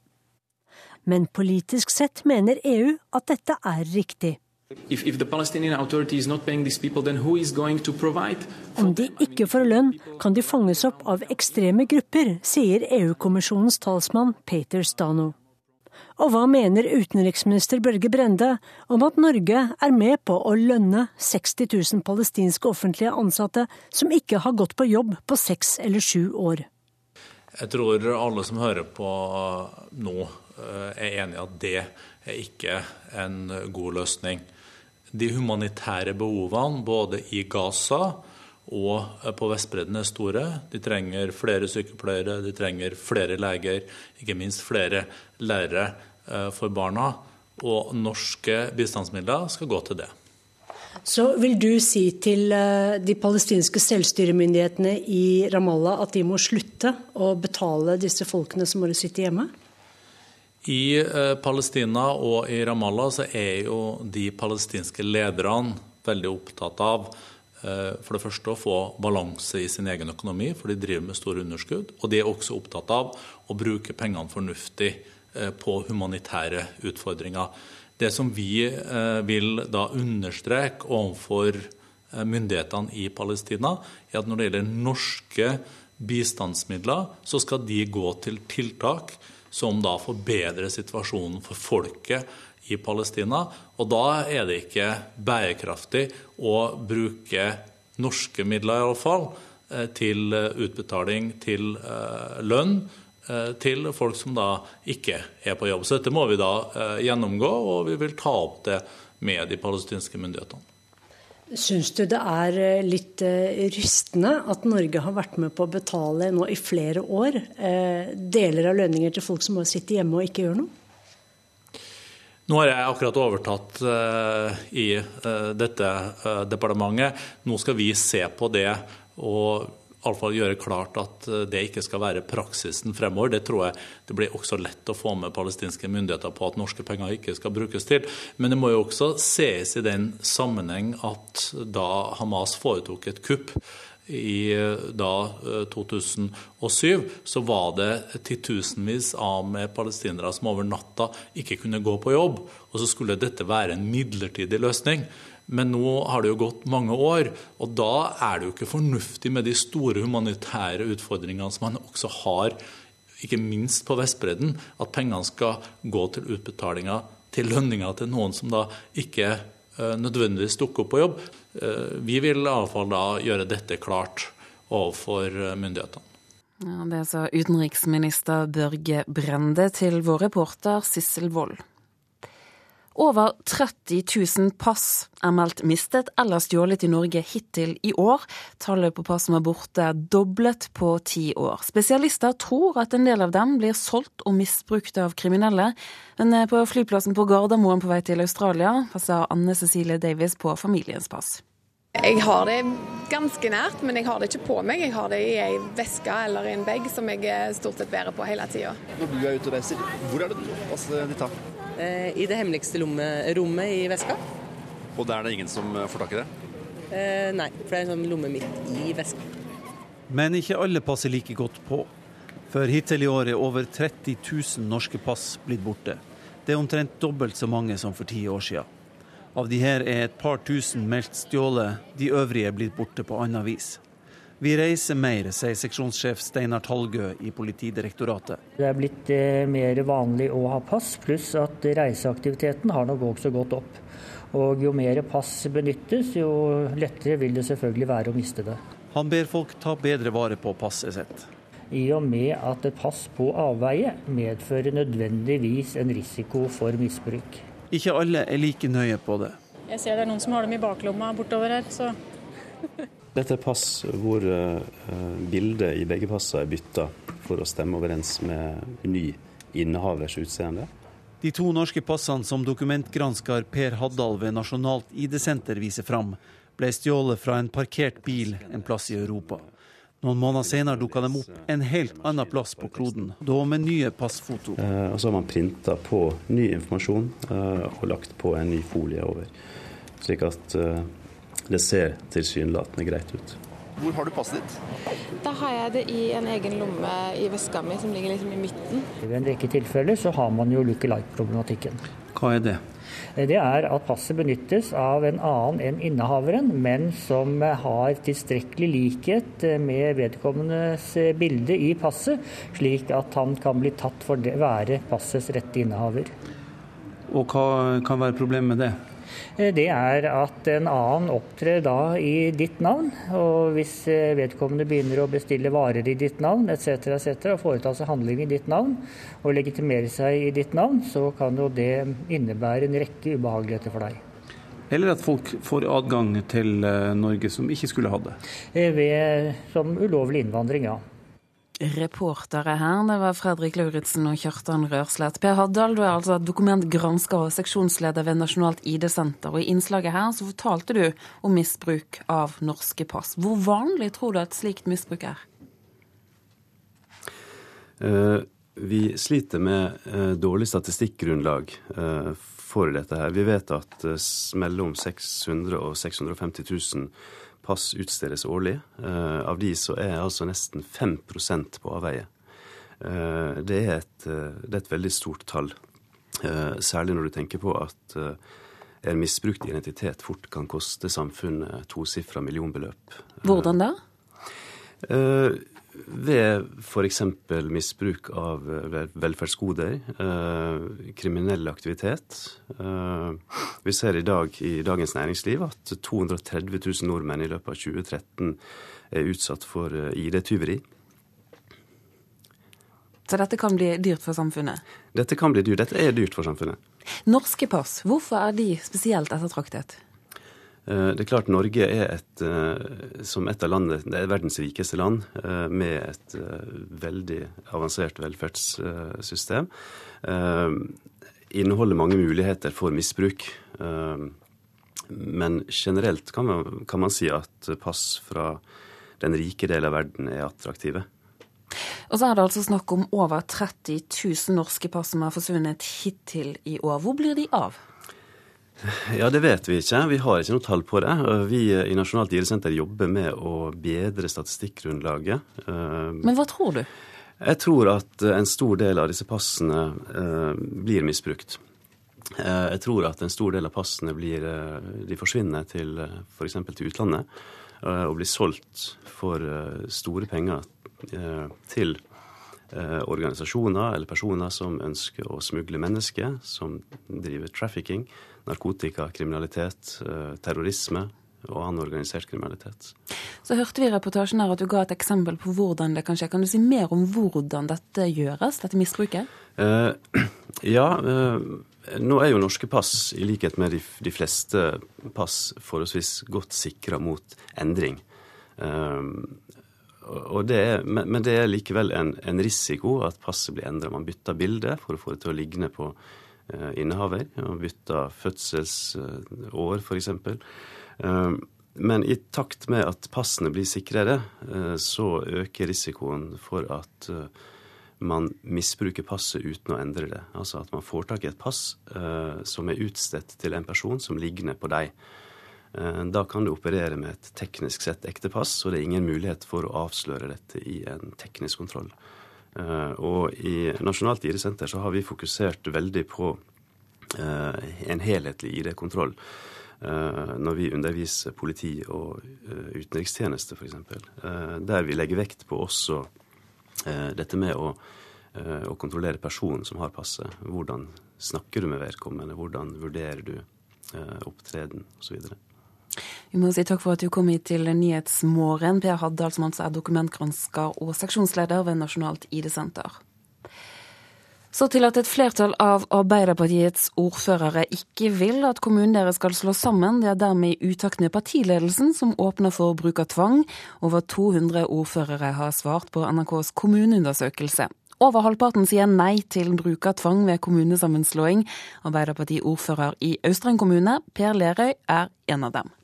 Men politisk sett mener EU at dette er riktig. Om de ikke får lønn, kan de fanges opp av ekstreme grupper, sier EU-kommisjonens talsmann Peter Stano. Og hva mener utenriksminister Børge Brende om at Norge er med på å lønne 60 000 palestinske offentlige ansatte som ikke har gått på jobb på seks eller sju år? Jeg tror alle som hører på nå, eh, er enig i at det er ikke en god løsning. De humanitære behovene både i Gaza og på Vestbredden er store. De trenger flere sykepleiere, de trenger flere leger, ikke minst flere lærere eh, for barna. Og norske bistandsmidler skal gå til det. Så vil du si til eh, de palestinske selvstyremyndighetene i Ramallah at de må slutte å betale disse folkene som må sitte hjemme? I eh, Palestina og i Ramallah så er jo de palestinske lederne veldig opptatt av Eh, for det første å få balanse i sin egen økonomi, for de driver med store underskudd. Og de er også opptatt av å bruke pengene fornuftig eh, på humanitære utfordringer. Det som vi eh, vil da understreke overfor myndighetene i Palestina, er at når det gjelder norske bistandsmidler, så skal de gå til tiltak som da forbedrer situasjonen for folket i Palestina. Og da er det ikke bærekraftig å bruke norske midler, i alle fall, eh, til eh, utbetaling til eh, lønn til folk som da ikke er på jobb. Så dette må vi da gjennomgå, og vi vil ta opp det med de palestinske myndighetene. Syns du det er litt rystende at Norge har vært med på å betale nå i flere år deler av lønninger til folk som må sitte hjemme og ikke gjøre noe? Nå har jeg akkurat overtatt uh, i uh, dette uh, departementet. Nå skal vi se på det og iallfall gjøre klart at det ikke skal være praksisen fremover. Det tror jeg det blir også lett å få med palestinske myndigheter på at norske penger ikke skal brukes til. Men det må jo også ses i den sammenheng at da Hamas foretok et kupp i da 2007 eh, så var det titusenvis av med palestinere som over natta ikke kunne gå på jobb. Og så skulle dette være en midlertidig løsning. Men nå har det jo gått mange år, og da er det jo ikke fornuftig med de store humanitære utfordringene som man også har, ikke minst på Vestbredden, at pengene skal gå til utbetalinger til lønninger til noen som da ikke eh, nødvendigvis dukker opp på jobb. Eh, vi vil iallfall da gjøre dette klart overfor eh, myndighetene. Ja, det sa utenriksminister Børge Brende til vår reporter Sissel Wold. Over 30 000 pass er meldt mistet eller stjålet i Norge hittil i år. Tallet på pass som er borte er doblet på ti år. Spesialister tror at en del av dem blir solgt og misbrukt av kriminelle. Men på flyplassen på Gardermoen på vei til Australia passer Anne Cecilie Davies på familiens pass. Jeg har det ganske nært, men jeg har det ikke på meg. Jeg har det i ei veske eller i en bag som jeg stort sett bærer på hele tida. Når du er ute og reiser, hvor er det du passet ditt tar? Eh, I det hemmeligste rommet i veska. Og der er det ingen som får tak i det? Eh, nei, for det er en sånn lomme midt i veska. Men ikke alle passer like godt på. For hittil i år er over 30 000 norske pass blitt borte. Det er omtrent dobbelt så mange som for ti år siden. Av de her er et par tusen meldt stjålet, de øvrige er blitt borte på annet vis. Vi reiser mer, sier seksjonssjef Steinar Talgø i Politidirektoratet. Det er blitt eh, mer vanlig å ha pass, pluss at reiseaktiviteten har nok også gått opp. Og jo mer pass benyttes, jo lettere vil det selvfølgelig være å miste det. Han ber folk ta bedre vare på passet sitt. I og med at et pass på avveie medfører nødvendigvis en risiko for misbruk. Ikke alle er like nøye på det. Jeg ser det er noen som har dem i baklomma bortover her, så Dette er pass hvor uh, bildet i begge passene er bytta for å stemme overens med ny innehavers utseende. De to norske passene som dokumentgransker Per Haddal ved Nasjonalt ID-senter viser fram, ble stjålet fra en parkert bil en plass i Europa. Noen måneder senere dukka de opp en helt annen plass på kloden, da med nye passfoto. Eh, og så har man printa på ny informasjon eh, og lagt på en ny folie over. Slik at eh, det ser tilsynelatende greit ut. Hvor har du passet ditt? Da har jeg det i en egen lomme i veska mi, som ligger liksom i midten. I en rekke tilfeller så har man jo look-alike-problematikken. Hva er det? Det er at passet benyttes av en annen enn innehaveren, men som har tilstrekkelig likhet med vedkommendes bilde i passet, slik at han kan bli tatt for å være passets rette innehaver. Og hva kan være problemet med det? Eh, det er at en annen opptrer da i ditt navn. Og hvis eh, vedkommende begynner å bestille varer i ditt navn etc., etc., og foreta seg handling i ditt navn og legitimere seg i ditt navn, så kan jo det innebære en rekke ubehageligheter for deg. Eller at folk får adgang til eh, Norge som ikke skulle hatt det? Ved, som ulovlig innvandring, ja. Reportere her, det var Fredrik Lauritzen og Kjartan Rørslett. Per Haddal, du er altså dokumentgransker og seksjonsleder ved Nasjonalt ID-senter. Og I innslaget her så fortalte du om misbruk av norske pass. Hvor vanlig tror du at slikt misbruk er? Uh, vi sliter med uh, dårlig statistikkgrunnlag uh, for dette her. Vi vet at mellom 600 og 650 000 pass utstedes årlig. Eh, av de så er altså nesten 5% på avveie. Eh, det er, et, eh, det er et veldig stort tall. Særlig når du tenker på at en misbrukt identitet fort kan koste samfunnet tosifra millionbeløp. Hvordan da? Ved f.eks. misbruk av velferdsgoder, eh, kriminell aktivitet. Eh, vi ser i dag i Dagens Næringsliv at 230 000 nordmenn i løpet av 2013 er utsatt for eh, ID-tyveri. Så dette kan bli dyrt for samfunnet? Dette kan bli dyrt. Dette er dyrt for samfunnet. Norske pass, hvorfor er de spesielt ettertraktet? Eh, det er klart Norge er et, eh, som et av landet, det er verdens rikeste land eh, med et veldig avansert velferdssystem. Inneholder mange muligheter for misbruk. Men generelt kan man, kan man si at pass fra den rike delen av verden er attraktive. Og så er det altså snakk om over 30 000 norske pass som har forsvunnet hittil i år. Hvor blir de av? Ja, det vet vi ikke. Vi har ikke noe tall på det. Vi i Nasjonalt ID-senter jobber med å bedre statistikkgrunnlaget. Men hva tror du? Jeg tror at en stor del av disse passene eh, blir misbrukt. Eh, jeg tror at en stor del av passene blir, eh, de forsvinner til f.eks. til utlandet og blir solgt for store penger til organisasjoner eller personer som ønsker å smugle mennesker, som driver trafficking narkotika, kriminalitet, eh, terrorisme og annen organisert kriminalitet. Så hørte vi i reportasjen her at du ga et eksempel på hvordan det kan skje. Kan du si mer om hvordan dette gjøres, dette misbruket? Eh, ja, eh, nå er jo norske pass, i likhet med de, de fleste pass, forholdsvis godt sikra mot endring. Eh, det er, men det er likevel en, en risiko at passet blir endra. Man bytter bilde for å få det til å ligne på innehaver, og bytta fødselsår f.eks. Eh, men i takt med at passene blir sikrere, eh, så øker risikoen for at man misbruker passet uten å endre det. Altså at man får tak i et pass som er utstedt til en person som ligner på deg. Da kan du operere med et teknisk sett ekte pass, og det er ingen mulighet for å avsløre dette i en teknisk kontroll. Og i Nasjonalt ID-senter så har vi fokusert veldig på en helhetlig ID-kontroll. Når vi underviser politi og utenrikstjeneste, f.eks. Der vi legger vekt på også dette med å Eh, å kontrollere personen som har passet. Hvordan snakker du med vedkommende, hvordan vurderer du eh, opptreden osv. Vi må si takk for at du kom hit til Nyhetsmorgen, Per Haddal, som altså er dokumentgransker og seksjonsleder ved Nasjonalt ID-senter. Så til at et flertall av Arbeiderpartiets ordførere ikke vil at kommunen deres skal slå sammen. Det er dermed i utakt med partiledelsen, som åpner for bruk av tvang. Over 200 ordførere har svart på NRKs kommuneundersøkelse. Over halvparten sier nei til bruk av tvang ved kommunesammenslåing. Arbeiderparti-ordfører i Austrheim kommune, Per Lerøy, er en av dem.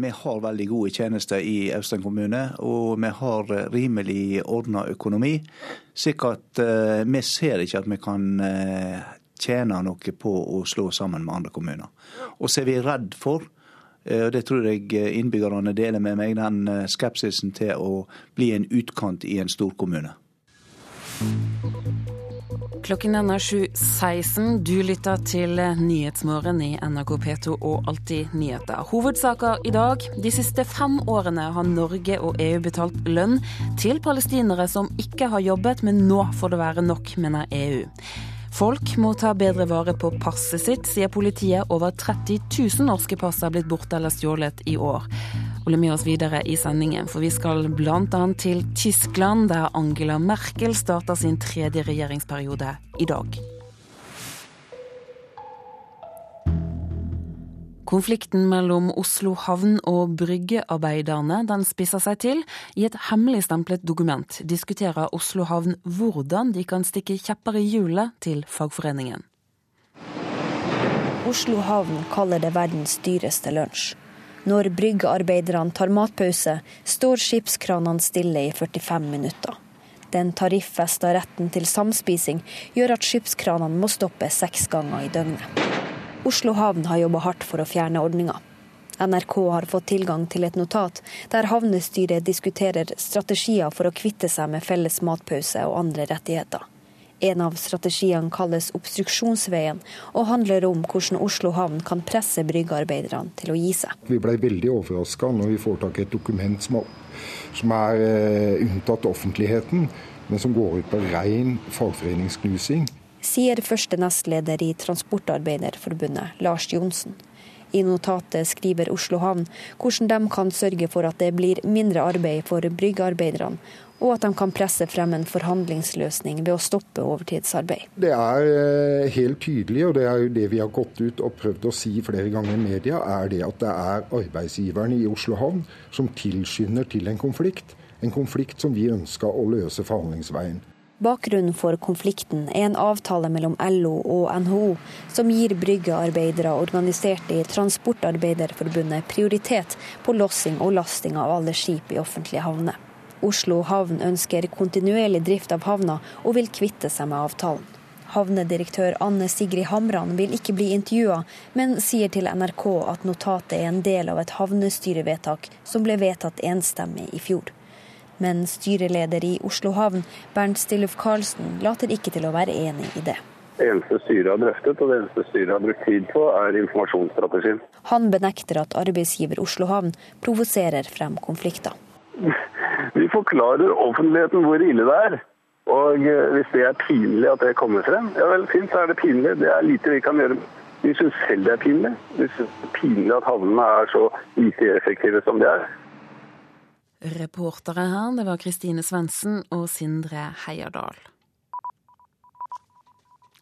Vi har veldig gode tjenester i Austrand kommune, og vi har rimelig ordna økonomi. slik at uh, vi ser ikke at vi kan uh, tjene noe på å slå sammen med andre kommuner. Og så er vi redd for eh, og det tror jeg innbyggerne deler med meg, den skepsisen til å bli en utkant i en stor kommune. Klokken er 7.16. Du lytter til Nyhetsmorgen i NRK P2 og Alltid nyheter. Hovedsaker i dag. De siste fem årene har Norge og EU betalt lønn til palestinere som ikke har jobbet, men nå får det være nok, mener EU. Folk må ta bedre vare på passet sitt, sier politiet. Over 30 000 norske pass er blitt borte eller stjålet i år. Følg med oss videre i sendingen, for vi skal bl.a. til Tyskland, der Angela Merkel starter sin tredje regjeringsperiode i dag. Konflikten mellom Oslo havn og bryggearbeiderne den spisser seg til. I et hemmeligstemplet dokument diskuterer Oslo havn hvordan de kan stikke kjepper i hjulet til fagforeningen. Oslo havn kaller det verdens dyreste lunsj. Når bryggearbeiderne tar matpause, står skipskranene stille i 45 minutter. Den tariffesta retten til samspising gjør at skipskranene må stoppe seks ganger i døgnet. Oslo havn har jobba hardt for å fjerne ordninga. NRK har fått tilgang til et notat der havnestyret diskuterer strategier for å kvitte seg med felles matpause og andre rettigheter. En av strategiene kalles obstruksjonsveien, og handler om hvordan Oslo havn kan presse bryggearbeiderne til å gi seg. Vi ble veldig overraska når vi får tak i et dokument som er, som er uh, unntatt offentligheten, men som går ut på ren fagforeningsknusing. Sier første nestleder i Transportarbeiderforbundet, Lars Johnsen. I notatet skriver Oslo havn hvordan de kan sørge for at det blir mindre arbeid for bryggearbeiderne, og at de kan presse frem en forhandlingsløsning ved å stoppe overtidsarbeid. Det er eh, helt tydelig, og det er jo det vi har gått ut og prøvd å si flere ganger i media, er det at det er arbeidsgiverne i Oslo havn som tilskynder til en konflikt. En konflikt som vi ønska å løse forhandlingsveien. Bakgrunnen for konflikten er en avtale mellom LO og NHO som gir bryggearbeidere organisert i Transportarbeiderforbundet prioritet på lossing og lasting av alle skip i offentlige havner. Oslo havn ønsker kontinuerlig drift av havna, og vil kvitte seg med avtalen. Havnedirektør Anne Sigrid Hamran vil ikke bli intervjua, men sier til NRK at notatet er en del av et havnestyrevedtak som ble vedtatt enstemmig i fjor. Men styreleder i Oslo havn, Bernt Stilluf Karlsen, later ikke til å være enig i det. Det eneste styret har drøftet og det eneste styret har brukt tid på, er informasjonsstrategien. Han benekter at arbeidsgiver Oslo havn provoserer frem konflikter. Vi forklarer offentligheten hvor ille det er. Og eh, hvis det er pinlig at det kommer frem, ja vel, fint, så er det pinlig. Det er lite vi kan gjøre. Vi syns selv det er pinlig. Vi syns det er pinlig at havnene er så lite effektive som de er. Reportere her, det var Kristine Svendsen og Sindre Heierdal.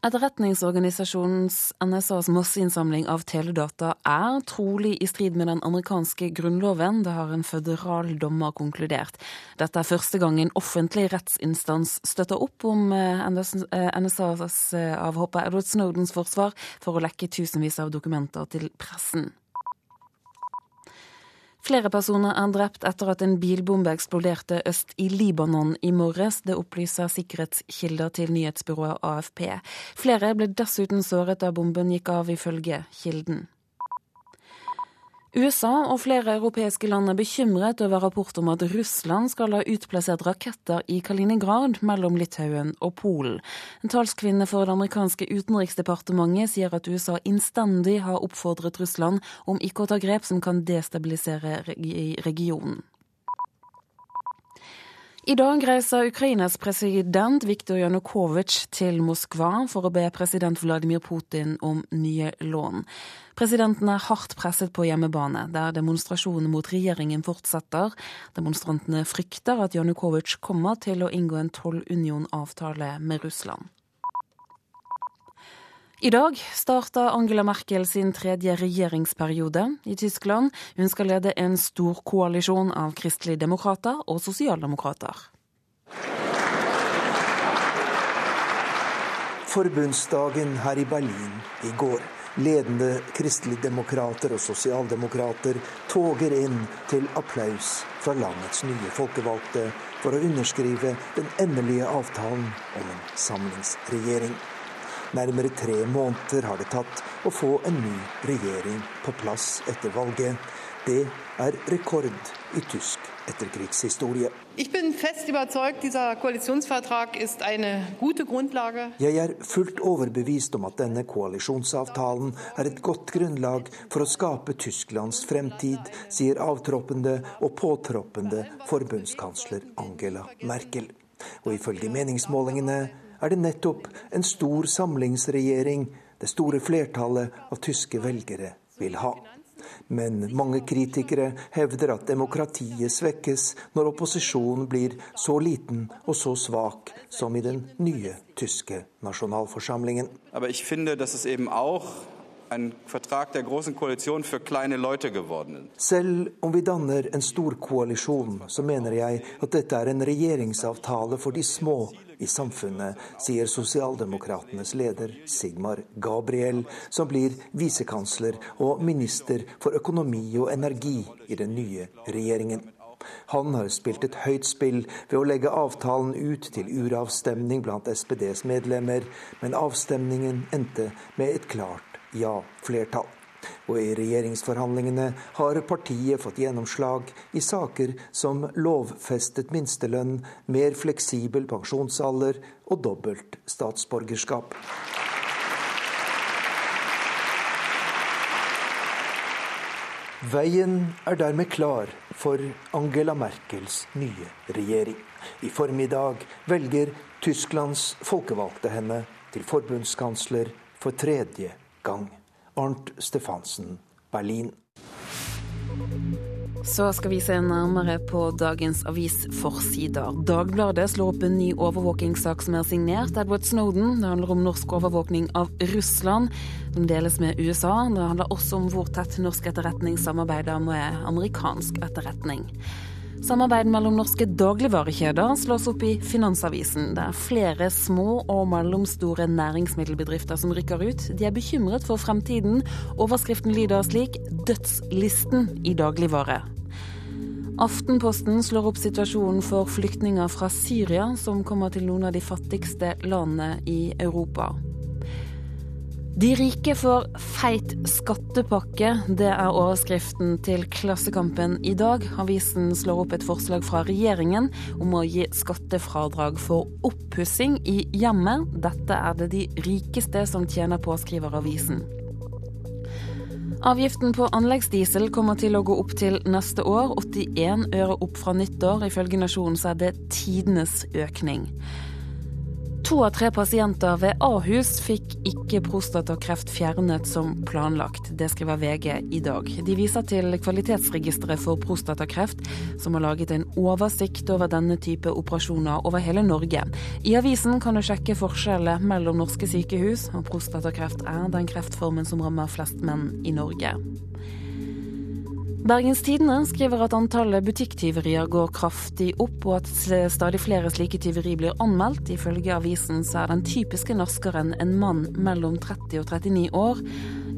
Etterretningsorganisasjonens NSAs masseinnsamling av teledata er trolig i strid med den amerikanske grunnloven. Det har en føderal dommer konkludert. Dette er første gang en offentlig rettsinstans støtter opp om NSAs eh, eh, avhopper Edward Snowdens forsvar for å lekke tusenvis av dokumenter til pressen. Flere personer er drept etter at en bilbombe eksploderte øst i Libanon i morges. Det opplyser sikkerhetskilder til nyhetsbyrået AFP. Flere ble dessuten såret da bomben gikk av, ifølge kilden. USA og flere europeiske land er bekymret over rapport om at Russland skal ha utplassert raketter i Kaliningrad mellom Litauen og Polen. En talskvinne for det amerikanske utenriksdepartementet sier at USA innstendig har oppfordret Russland om ikke å ta grep som kan destabilisere regionen. I dag reiser Ukrainas president Viktor Janukovitsj til Moskva for å be president Vladimir Putin om nye lån. Presidenten er hardt presset på hjemmebane, der demonstrasjonene mot regjeringen fortsetter. Demonstrantene frykter at Janukovitsj kommer til å inngå en tollunionavtale med Russland. I dag starta Angela Merkel sin tredje regjeringsperiode i Tyskland. Hun skal lede en stor koalisjon av kristelige demokrater og sosialdemokrater. Forbundsdagen her i Berlin i går. Ledende kristelige demokrater og sosialdemokrater toger inn til applaus fra landets nye folkevalgte for å underskrive den endelige avtalen om en samlingsregjering. Nærmere tre måneder har det tatt å få en ny regjering på plass etter valget. Det er rekord i tysk etterkrigshistorie. Jeg er fullt overbevist om at denne koalisjonsavtalen er et godt grunnlag for å skape Tysklands fremtid, sier avtroppende og påtroppende forbundskansler Angela Merkel. Og ifølge meningsmålingene er det nettopp en stor samlingsregjering det store flertallet av tyske velgere vil ha. Men mange kritikere hevder at demokratiet svekkes når opposisjonen blir så liten og så svak som i den nye tyske nasjonalforsamlingen. Aber ich finde, dass es eben auch ein Vertrag der großen Koalition für kleine Leute geworden Selv om vi danner en stor koalisjon, så mener jeg at dette er en regjeringsavtale for de små i samfunnet, sier sosialdemokratenes leder Sigmar Gabriel, som blir visekansler og minister for økonomi og energi i den nye regjeringen. Han har spilt et høyt spill ved å legge avtalen ut til uravstemning blant SPDs medlemmer, men avstemningen endte med et klart ja-flertall. Og i regjeringsforhandlingene har partiet fått gjennomslag i saker som lovfestet minstelønn, mer fleksibel pensjonsalder og dobbelt statsborgerskap. Veien er dermed klar for Angela Merkels nye regjering. I formiddag velger Tysklands folkevalgte henne til forbundskansler for tredje gang. Arnt Stefansen, Berlin. Så skal vi se nærmere på dagens avisforsider. Dagbladet slår opp en ny overvåkingssak som er signert Edward Snowden. Det handler om norsk overvåkning av Russland, som deles med USA. Det handler også om hvor tett norsk etterretning samarbeider med amerikansk etterretning. Samarbeid mellom norske dagligvarekjeder slås opp i Finansavisen. Det er flere små og mellomstore næringsmiddelbedrifter som rykker ut. De er bekymret for fremtiden. Overskriften lyder slik 'Dødslisten i dagligvare'. Aftenposten slår opp situasjonen for flyktninger fra Syria som kommer til noen av de fattigste landene i Europa. De rike får feit skattepakke, det er overskriften til Klassekampen i dag. Avisen slår opp et forslag fra regjeringen om å gi skattefradrag for oppussing i hjemmet. Dette er det de rikeste som tjener på, skriver avisen. Avgiften på anleggsdiesel kommer til å gå opp til neste år. 81 øre opp fra nyttår. Ifølge Nasjonen så er det tidenes økning. To av tre pasienter ved Ahus fikk ikke prostatakreft fjernet som planlagt. Det skriver VG i dag. De viser til Kvalitetsregisteret for prostatakreft, som har laget en oversikt over denne type operasjoner over hele Norge. I avisen kan du sjekke forskjellene mellom norske sykehus, og prostatakreft er den kreftformen som rammer flest menn i Norge. Bergens Tidende skriver at antallet butikktyverier går kraftig opp, og at stadig flere slike tyveri blir anmeldt. Ifølge avisen så er den typiske naskeren en mann mellom 30 og 39 år.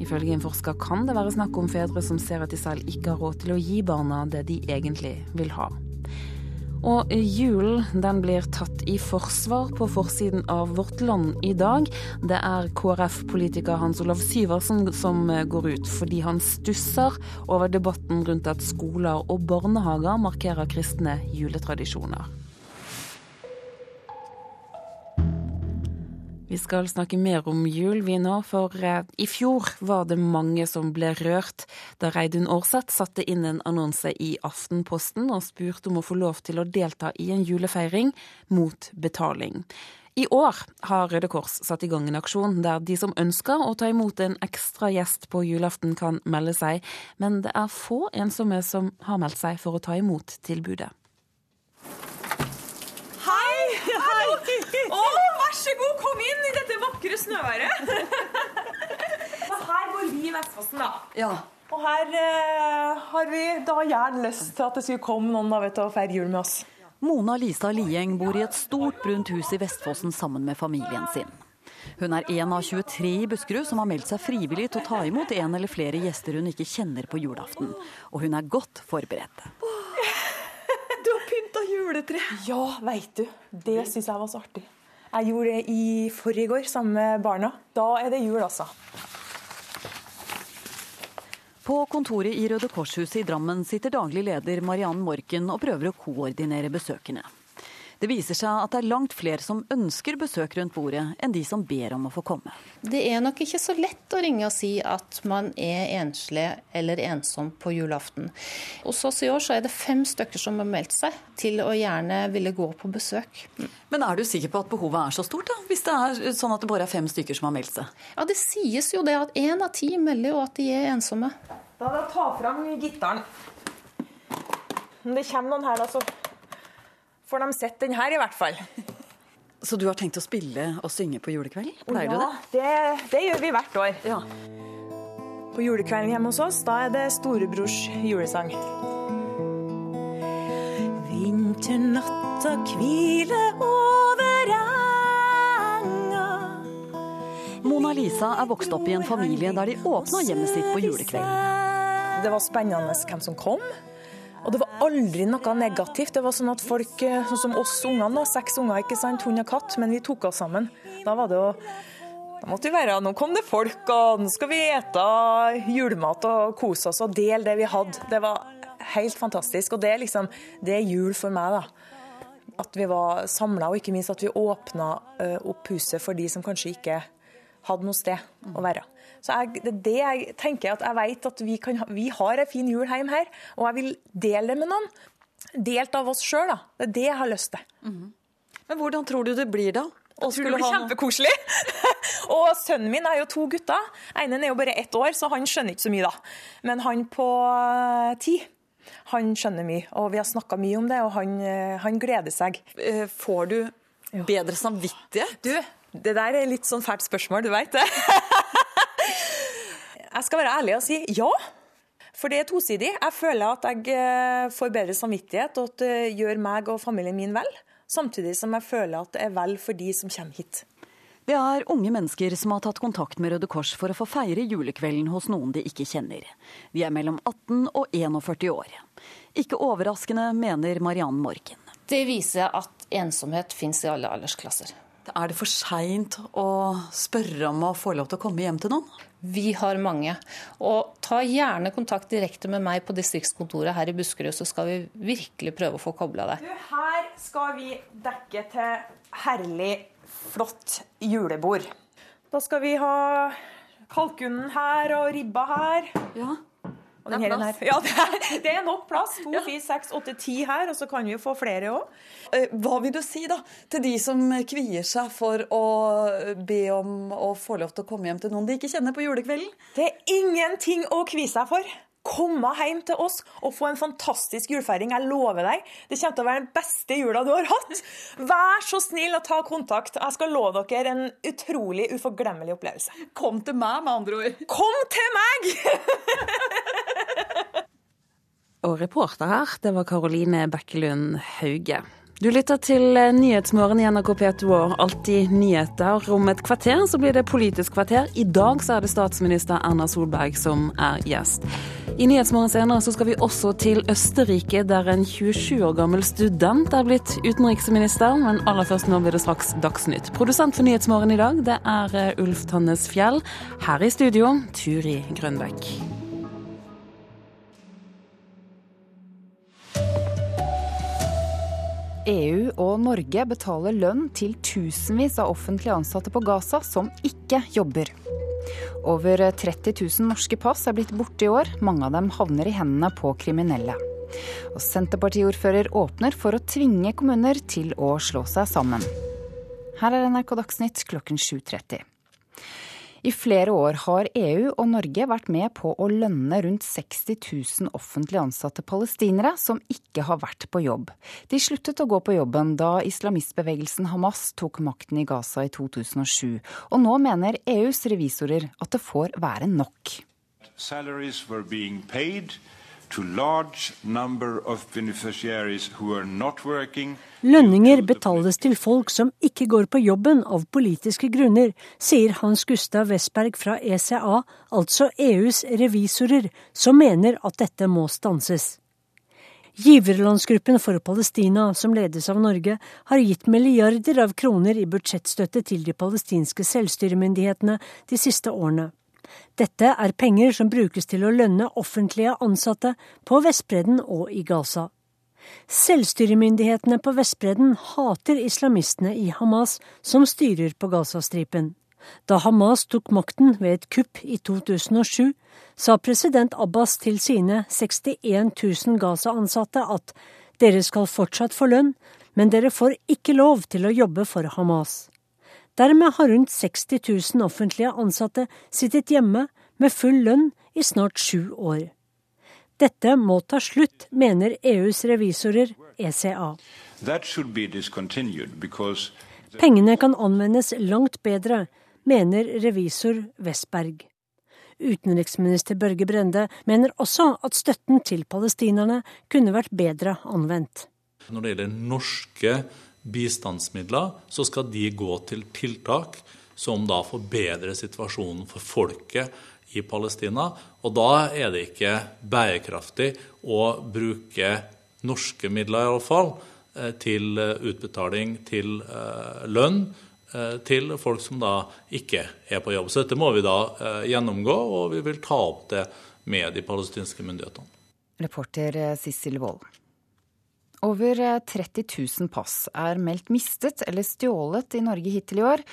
Ifølge en forsker kan det være snakk om fedre som ser at de selv ikke har råd til å gi barna det de egentlig vil ha. Og julen den blir tatt i forsvar på forsiden av Vårt Land i dag. Det er KrF-politiker Hans Olav Syversen som går ut, fordi han stusser over debatten rundt at skoler og barnehager markerer kristne juletradisjoner. Vi skal snakke mer om jul, vi nå, for eh, i fjor var det mange som ble rørt da Reidun Aarseth satte inn en annonse i Aftenposten og spurte om å få lov til å delta i en julefeiring mot betaling. I år har Røde Kors satt i gang en aksjon der de som ønsker å ta imot en ekstra gjest på julaften, kan melde seg, men det er få ensomme som har meldt seg for å ta imot tilbudet. Å, vær så god, kom inn i dette vakre snøværet. her bor vi i Vestfossen, da. Ja. Og her eh, har vi da gjerne lyst til at det skulle komme noen da, vet du, og feire jul med oss. Mona Lisa Lieng bor i et stort, brunt hus i Vestfossen sammen med familien sin. Hun er en av 23 i Buskerud som har meldt seg frivillig til å ta imot en eller flere gjester hun ikke kjenner på julaften. Og hun er godt forberedt. Du har pynta juletre. Ja, veit du. Det syns jeg var så artig. Jeg gjorde det i forrige sammen med barna. Da er det jul, altså. På kontoret i Røde Kors-huset i Drammen sitter daglig leder Mariann Morken og prøver å koordinere besøkende. Det viser seg at det er langt flere som ønsker besøk rundt bordet, enn de som ber om å få komme. Det er nok ikke så lett å ringe og si at man er enslig eller ensom på julaften. Hos oss i år så er det fem stykker som har meldt seg til å gjerne ville gå på besøk. Men er du sikker på at behovet er så stort, da? Hvis det er sånn at det bare er fem stykker som har meldt seg? Ja, det sies jo det at én av ti melder jo at de er ensomme. Da da, ta fram gitaren. Om det kommer noen her, da, så får de sett den her, i hvert fall. Så du har tenkt å spille og synge på julekveld? Pleier ja, du det? det? Det gjør vi hvert år. Ja. På julekvelden hjemme hos oss, da er det storebrors julesang. Vinternatta hviler over enga Mona Lisa er vokst opp i en familie der de åpna hjemmet sitt på julekvelden. Det var spennende hvem som kom. Og det var aldri noe negativt. Det var sånn at folk, eh, sånn som oss ungene, seks unger, ikke sant, hund og katt, men vi tok oss sammen. Da var det jo da måtte vi være, Nå kom det folk, og nå skal vi ete julemat og kose oss og dele det vi hadde. Det var helt fantastisk. Og det er liksom, det er jul for meg, da. At vi var samla, og ikke minst at vi åpna opp huset for de som kanskje ikke hadde noe sted å være. Så jeg, det det jeg tenker at jeg vet at vi, kan, vi har en fin jul hjemme her, og jeg vil dele det med noen. Delt av oss sjøl, da. Det er det jeg har lyst til. Men hvordan tror du det blir, da? Jeg tror det blir kjempekoselig. og sønnen min er jo to gutter. Enen er jo bare ett år, så han skjønner ikke så mye, da. Men han på eh, ti, han skjønner mye. Og vi har snakka mye om det, og han, eh, han gleder seg. Får du bedre samvittighet? Du, det der er litt sånn fælt spørsmål, du veit det. jeg skal være ærlig og si ja. For det er tosidig. Jeg føler at jeg eh, får bedre samvittighet, og at det gjør meg og familien min vel. Samtidig som jeg føler at det er vel for de som kommer hit. Det er unge mennesker som har tatt kontakt med Røde Kors for å få feire julekvelden hos noen de ikke kjenner. De er mellom 18 og 41 år. Ikke overraskende, mener Mariann Morken. Det viser at ensomhet fins i alle aldersklasser. Er det for seint å spørre om å få lov til å komme hjem til noen? Vi har mange. Og ta gjerne kontakt direkte med meg på distriktskontoret her i Buskerud, så skal vi virkelig prøve å få kobla deg. Du, her skal vi dekke til herlig, flott julebord. Da skal vi ha kalkunen her og ribba her. Ja. Og den her, her. Ja, det er, det er nok plass. To, fire, seks, åtte, ti her, og så kan vi jo få flere òg. Hva vil du si da til de som kvier seg for å be om å få lov til å komme hjem til noen de ikke kjenner på julekvelden? Det er ingenting å kvie seg for. Komme hjem til oss og få en fantastisk julefeiring. Jeg lover deg. Det kommer til å være den beste jula du har hatt. Vær så snill å ta kontakt. Jeg skal love dere en utrolig uforglemmelig opplevelse. Kom til meg, med andre ord. Kom til meg! Og reporter her, det var Karoline Bekkelund Hauge. Du lytter til Nyhetsmorgen i NRK P2 og Alltid nyheter. Om et kvarter så blir det Politisk kvarter. I dag så er det statsminister Erna Solberg som er gjest. I Nyhetsmorgen senere så skal vi også til Østerrike, der en 27 år gammel student er blitt utenriksminister. Men aller først nå blir det straks Dagsnytt. Produsent for Nyhetsmorgen i dag, det er eh, Ulf Tannes Fjell. Her i studio, Turi Grønbekk. EU og Norge betaler lønn til tusenvis av offentlig ansatte på Gaza som ikke jobber. Over 30 000 norske pass er blitt borte i år. Mange av dem havner i hendene på kriminelle. Og Senterpartiordfører åpner for å tvinge kommuner til å slå seg sammen. Her er NRK Dagsnytt klokken 7.30. I flere år har EU og Norge vært med på å lønne rundt 60 000 offentlig ansatte palestinere som ikke har vært på jobb. De sluttet å gå på jobben da islamistbevegelsen Hamas tok makten i Gaza i 2007. Og nå mener EUs revisorer at det får være nok. Salaries were being paid Lønninger betales til folk som ikke går på jobben av politiske grunner, sier Hans Gustav Westberg fra ECA, altså EUs revisorer, som mener at dette må stanses. Giverlandsgruppen for Palestina, som ledes av Norge, har gitt milliarder av kroner i budsjettstøtte til de palestinske selvstyremyndighetene de siste årene. Dette er penger som brukes til å lønne offentlige ansatte på Vestbredden og i Gaza. Selvstyremyndighetene på Vestbredden hater islamistene i Hamas, som styrer på Gazastripen. Da Hamas tok makten ved et kupp i 2007, sa president Abbas til sine 61 000 Gaza-ansatte at dere skal fortsatt få lønn, men dere får ikke lov til å jobbe for Hamas. Dermed har rundt 60 000 offentlige ansatte sittet hjemme med full lønn i snart sju år. Dette må ta slutt, mener EUs revisorer, ECA. Pengene kan anvendes langt bedre, mener revisor Westberg. Utenriksminister Børge Brende mener også at støtten til palestinerne kunne vært bedre anvendt. Når det gjelder norske bistandsmidler, så skal de gå til tiltak som da forbedrer situasjonen for folket i Palestina. Og da er det ikke bærekraftig å bruke norske midler, i alle fall, eh, til eh, utbetaling til eh, lønn til folk som da ikke er på jobb. Så dette må vi da gjennomgå, og vi vil ta opp det med de palestinske myndighetene. Reporter Sissel Wold. Over 30 000 pass er meldt mistet eller stjålet i Norge hittil i år.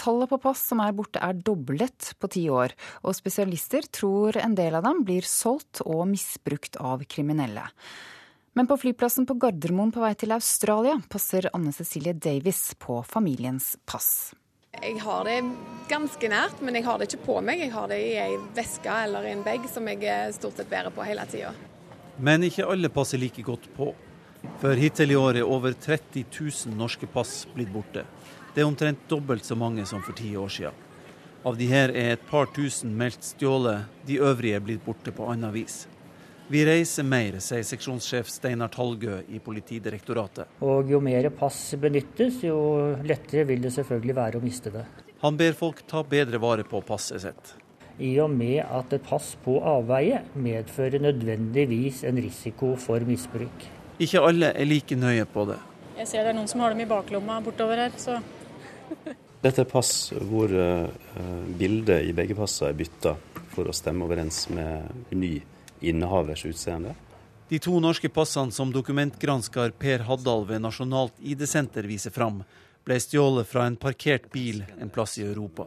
Tallet på pass som er borte er doblet på ti år, og spesialister tror en del av dem blir solgt og misbrukt av kriminelle. Men på flyplassen på Gardermoen på vei til Australia passer Anne Cecilie Davis på familiens pass. Jeg har det ganske nært, men jeg har det ikke på meg. Jeg har det i ei veske eller i en bag som jeg eh, stort sett bærer på hele tida. Men ikke alle passer like godt på. For hittil i år er over 30 000 norske pass blitt borte. Det er omtrent dobbelt så mange som for ti år siden. Av de her er et par tusen meldt stjålet, de øvrige er blitt borte på annet vis. Vi reiser mer, sier seksjonssjef Steinar Talgø i Politidirektoratet. Og Jo mer pass benyttes, jo lettere vil det selvfølgelig være å miste det. Han ber folk ta bedre vare på passet sitt. I og med at et pass på avveie medfører nødvendigvis en risiko for misbruk. Ikke alle er like nøye på det. Jeg ser det er noen som har dem i baklomma bortover her, så Dette er pass hvor uh, bildet i begge passene er bytta for å stemme overens med ny innehavers utseende. De to norske passene som dokumentgransker Per Haddal ved Nasjonalt ID-senter viser fram, ble stjålet fra en parkert bil en plass i Europa.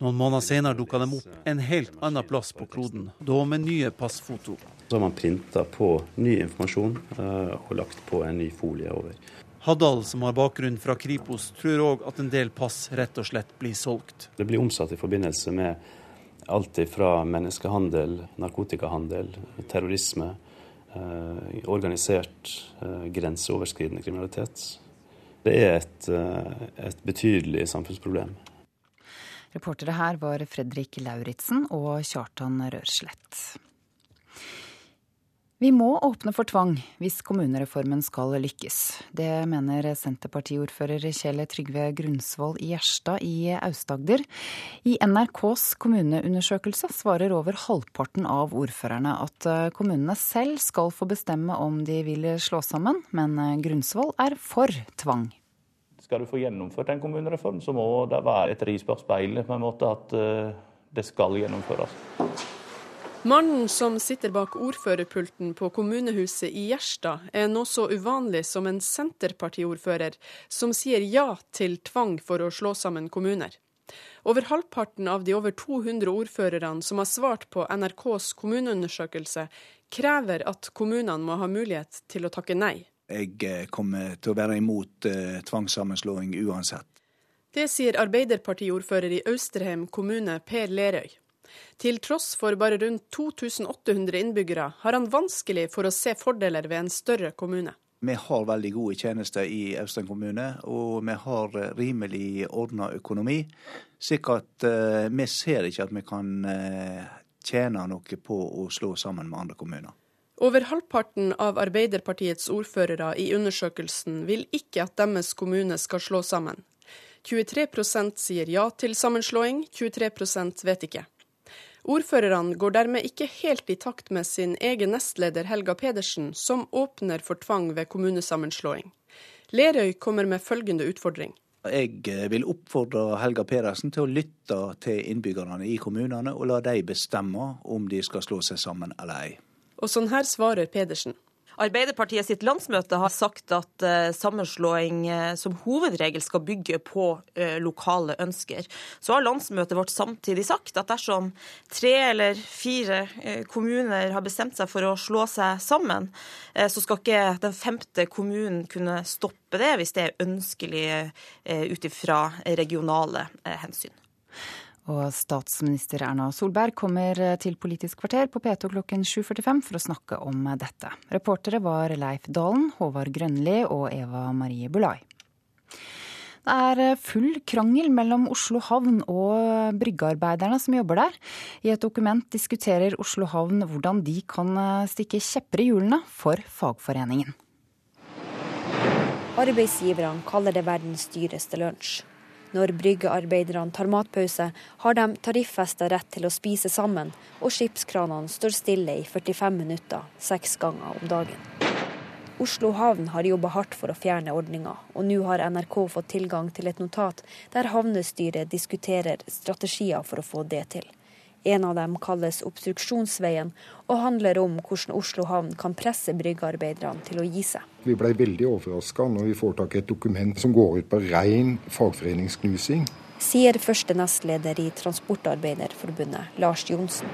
Noen måneder senere dukka de opp en helt annen plass på kloden, da med nye passfoto. Så har man printa på ny informasjon uh, og lagt på en ny folie over. Haddal, som har bakgrunn fra Kripos, tror òg at en del pass rett og slett blir solgt. Det blir omsatt i forbindelse med alt fra menneskehandel, narkotikahandel, terrorisme, eh, organisert eh, grenseoverskridende kriminalitet. Det er et, eh, et betydelig samfunnsproblem. Reportere her var Fredrik Lauritzen og Kjartan Rørslett. Vi må åpne for tvang hvis kommunereformen skal lykkes. Det mener Senterpartiordfører Kjell Trygve Grunsvold i Gjerstad i Aust-Agder. I NRKs kommuneundersøkelse svarer over halvparten av ordførerne at eh, kommunene selv skal få bestemme om de vil slå sammen, men Grunsvold er for tvang. Skal du få gjennomført en kommunereform, så må det være et ris bak speilet på en måte at eh, det skal gjennomføres. Mannen som sitter bak ordførerpulten på kommunehuset i Gjerstad, er noe så uvanlig som en Senterpartiordfører som sier ja til tvang for å slå sammen kommuner. Over halvparten av de over 200 ordførerne som har svart på NRKs kommuneundersøkelse, krever at kommunene må ha mulighet til å takke nei. Jeg eh, kommer til å være imot uh, tvangssammenslåing uansett. Det sier Arbeiderpartiordfører i Austrheim kommune, Per Lerøy. Til tross for bare rundt 2800 innbyggere har han vanskelig for å se fordeler ved en større kommune. Vi har veldig gode tjenester i Austein kommune, og vi har rimelig ordna økonomi. slik at uh, vi ser ikke at vi kan uh, tjene noe på å slå sammen med andre kommuner. Over halvparten av Arbeiderpartiets ordførere i undersøkelsen vil ikke at deres kommune skal slå sammen. 23% sier ja til sammenslåing, 23% vet ikke. Ordførerne går dermed ikke helt i takt med sin egen nestleder Helga Pedersen, som åpner for tvang ved kommunesammenslåing. Lerøy kommer med følgende utfordring. Jeg eh, vil oppfordre Helga Pedersen til å lytte til innbyggerne i kommunene, og la de bestemme om de skal slå seg sammen eller ei. Og sånn her svarer Pedersen. Arbeiderpartiet sitt landsmøte har sagt at uh, sammenslåing uh, som hovedregel skal bygge på uh, lokale ønsker. Så har landsmøtet vårt samtidig sagt at dersom tre eller fire kommuner har bestemt seg for å slå seg sammen, så skal ikke den femte kommunen kunne stoppe det hvis det er ønskelig ut ifra regionale hensyn. Og statsminister Erna Solberg kommer til Politisk kvarter på P2 klokken 7.45 for å snakke om dette. Reportere var Leif Dalen, Håvard Grønli og Eva Marie Bulai. Det er full krangel mellom Oslo havn og bryggearbeiderne som jobber der. I et dokument diskuterer Oslo havn hvordan de kan stikke kjepper i hjulene for fagforeningen. Arbeidsgiverne kaller det verdens dyreste lunsj. Når bryggearbeiderne tar matpause, har de tariffesta rett til å spise sammen, og skipskranene står stille i 45 minutter seks ganger om dagen. Oslo havn har jobba hardt for å fjerne ordninga, og nå har NRK fått tilgang til et notat der havnestyret diskuterer strategier for å få det til. En av dem kalles Obstruksjonsveien, og handler om hvordan Oslo havn kan presse bryggearbeiderne til å gi seg. Vi ble veldig overraska når vi får tak i et dokument som går ut på ren fagforeningsknusing. Sier første nestleder i Transportarbeiderforbundet, Lars Johnsen.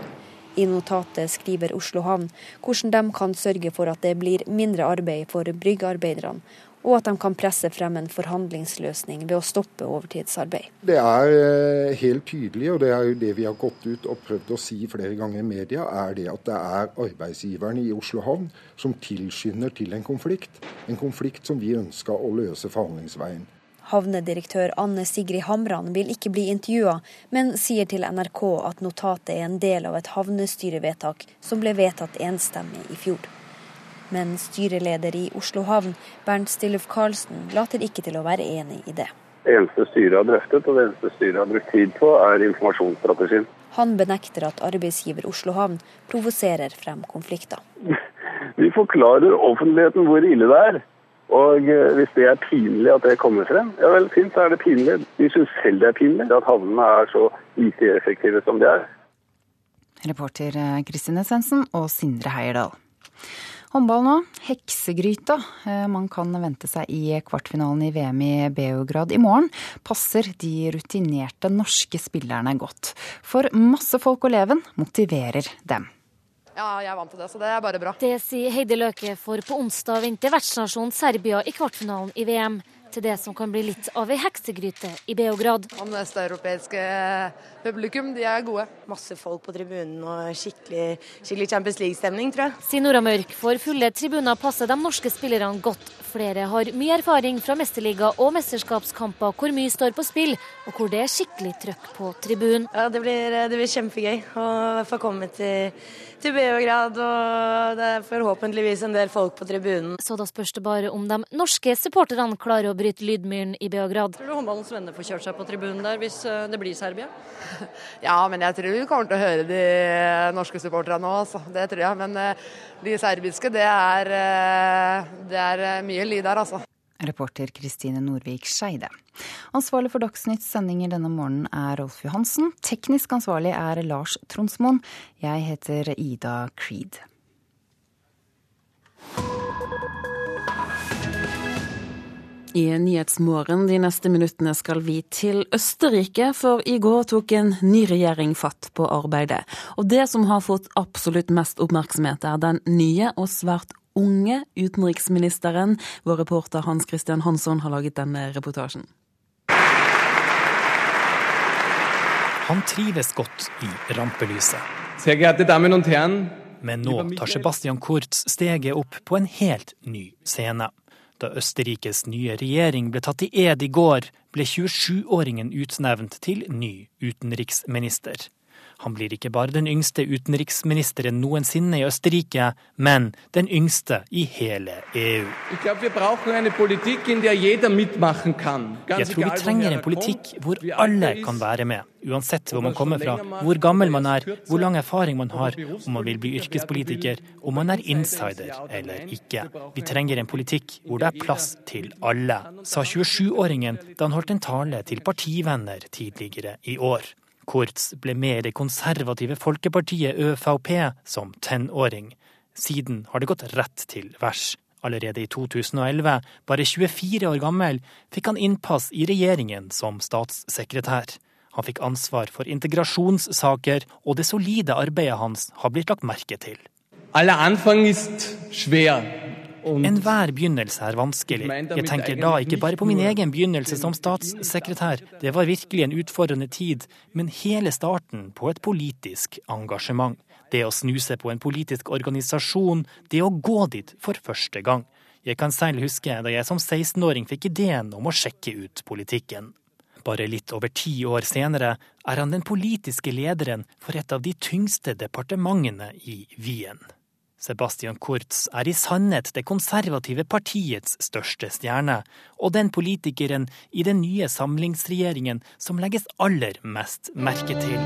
I notatet skriver Oslo havn hvordan de kan sørge for at det blir mindre arbeid for bryggearbeiderne, og at de kan presse frem en forhandlingsløsning ved å stoppe overtidsarbeid. Det er eh, helt tydelig, og det er jo det vi har gått ut og prøvd å si flere ganger i media, er det at det er arbeidsgiverne i Oslo havn som tilskynder til en konflikt. En konflikt som vi ønska å løse forhandlingsveien. Havnedirektør Anne Sigrid Hamran vil ikke bli intervjua, men sier til NRK at notatet er en del av et havnestyrevedtak som ble vedtatt enstemmig i fjor. Men styreleder i Oslo havn, Bernt Stilluf Karlsen, later ikke til å være enig i det. Det eneste styret har drøftet, og det eneste styret har brukt tid på, er informasjonsstrategien. Han benekter at arbeidsgiver Oslo havn provoserer frem konflikter. Vi forklarer offentligheten hvor ille det er. Og eh, hvis det er pinlig at det kommer frem, ja vel, fint, så er det pinlig. Vi syns selv det er pinlig at havnene er så lite effektive som de er. Reporter eh, Kristine Svendsen og Sindre Heierdal. Håndball nå. Heksegryta eh, man kan vente seg i kvartfinalen i VM i Beograd i morgen, passer de rutinerte norske spillerne godt. For masse folk og leven motiverer dem. Ja, jeg er vant til det, så det er bare bra. Det sier Heidi Løke, for på onsdag venter vertsnasjonen Serbia i kvartfinalen i VM til det som kan bli litt av ei heksegryte i Beograd. Det østeuropeiske publikum, de er gode. Masse folk på tribunen og skikkelig, skikkelig Champions League-stemning, tror jeg. Sier Nora Mørk, for fulle tribuner passer de norske spillerne godt Flere har mye erfaring fra mesterliga og mesterskapskamper hvor mye står på spill, og hvor det er skikkelig trøkk på tribunen. Ja, det blir, det blir kjempegøy å få komme til, til Beograd, og det er forhåpentligvis en del folk på tribunen. Så da spørs det bare om de norske supporterne klarer å bryte lydmyren i Beograd. Tror du håndballens venner får kjørt seg på tribunen der hvis eh, det blir Serbia? Ja, men jeg tror vi kommer til å høre de norske supporterne òg, altså. Det tror jeg. Men eh, de serbiske, det er, eh, det er mye lyd der, altså. Reporter Kristine Norvik Skeide. Ansvarlig for Dagsnytts sendinger denne morgenen er Rolf Johansen. Teknisk ansvarlig er Lars Tronsmoen. Jeg heter Ida Creed. I Nyhetsmorgen de neste minuttene skal vi til Østerrike, for i går tok en ny regjering fatt på arbeidet. Og det som har fått absolutt mest oppmerksomhet, er den nye og svært unge utenriksministeren. Vår reporter Hans Christian Hansson har laget denne reportasjen. Han trives godt i rampelyset. Men nå tar Sebastian Kurz steget opp på en helt ny scene. Da Østerrikes nye regjering ble tatt i ed i går, ble 27-åringen utnevnt til ny utenriksminister. Han blir ikke bare den yngste utenriksministeren noensinne i Østerrike, men den yngste i hele EU. Jeg tror vi trenger en politikk hvor alle kan være med, uansett hvor man kommer fra, hvor gammel man er, hvor lang erfaring man har, om man vil bli yrkespolitiker, om man er insider eller ikke. Vi trenger en politikk hvor det er plass til alle, sa 27-åringen da han holdt en tale til partivenner tidligere i år. Kurz ble med i det konservative folkepartiet ØVP som tenåring. Siden har det gått rett til værs. Allerede i 2011, bare 24 år gammel, fikk han innpass i regjeringen som statssekretær. Han fikk ansvar for integrasjonssaker, og det solide arbeidet hans har blitt lagt merke til. Aller Anfang ist schwer. Enhver begynnelse er vanskelig. Jeg tenker da ikke bare på min egen begynnelse som statssekretær, det var virkelig en utfordrende tid, men hele starten på et politisk engasjement. Det å snuse på en politisk organisasjon, det å gå dit for første gang. Jeg kan selv huske da jeg som 16-åring fikk ideen om å sjekke ut politikken. Bare litt over ti år senere er han den politiske lederen for et av de tyngste departementene i Wien. Sebastian Kurz er i sannhet det konservative partiets største stjerne, og den politikeren i den nye samlingsregjeringen som legges aller mest merke til.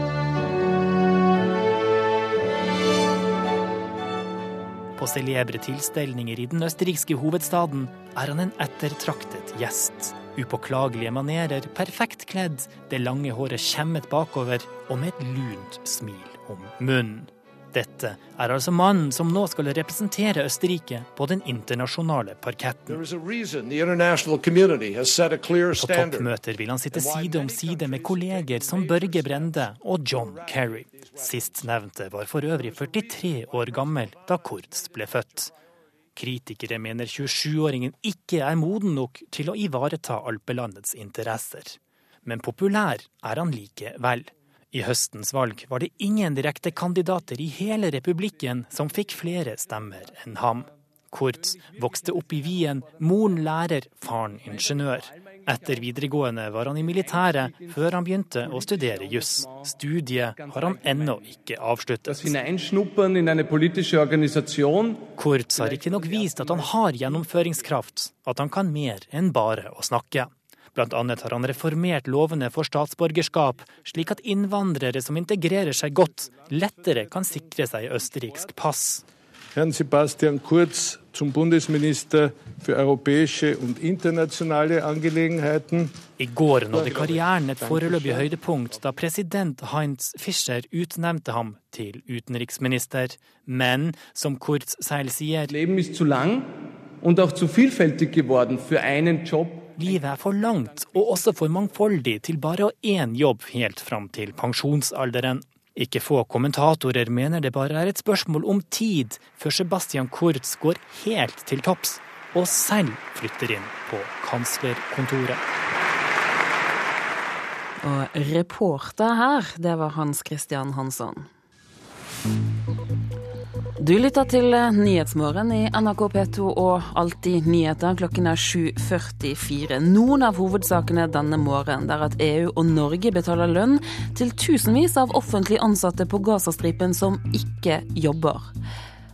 På celebre tilstelninger i den østerrikske hovedstaden er han en ettertraktet gjest. Upåklagelige manerer, perfekt kledd, det lange håret skjemmet bakover og med et lunt smil om munnen. Dette er altså mannen som nå skal representere Østerrike på den internasjonale parketten. På toppmøter vil han sitte side om side med kolleger som Børge Brende og John Kerry. Sistnevnte var for øvrig 43 år gammel da Kurz ble født. Kritikere mener 27-åringen ikke er moden nok til å ivareta alpelandets interesser. Men populær er han likevel. I høstens valg var det ingen direkte kandidater i hele republikken som fikk flere stemmer enn ham. Kurz vokste opp i Wien, moren lærer, faren ingeniør. Etter videregående var han i militæret, før han begynte å studere juss. Studiet har han ennå ikke avsluttet. Kurz har riktignok vist at han har gjennomføringskraft, at han kan mer enn bare å snakke. Blant annet har han reformert lovene for statsborgerskap, slik at innvandrere som integrerer seg godt, lettere kan sikre seg østerriksk pass. Herrn Sebastian Kurz zum Bundesminister für europäische und internationale Angelegenheiten. I går nådde karrieren et foreløpig høydepunkt da president Heinz Fischer utnevnte ham til utenriksminister. Men som Kurz selv sier Leben ist zu lang und auch zu vielfältig geworden für einen Job. Livet er for langt og også for mangfoldig til bare å ha én jobb helt fram til pensjonsalderen. Ikke få kommentatorer mener det bare er et spørsmål om tid før Sebastian Kurz går helt til topps og selv flytter inn på kanslerkontoret. Og reporter her, det var Hans Christian Hansson. Du lytter til Nyhetsmorgen i NRK P2 og Alltid nyheter. Klokken er 7.44. Noen av hovedsakene denne morgenen er at EU og Norge betaler lønn til tusenvis av offentlig ansatte på Gazastripen som ikke jobber.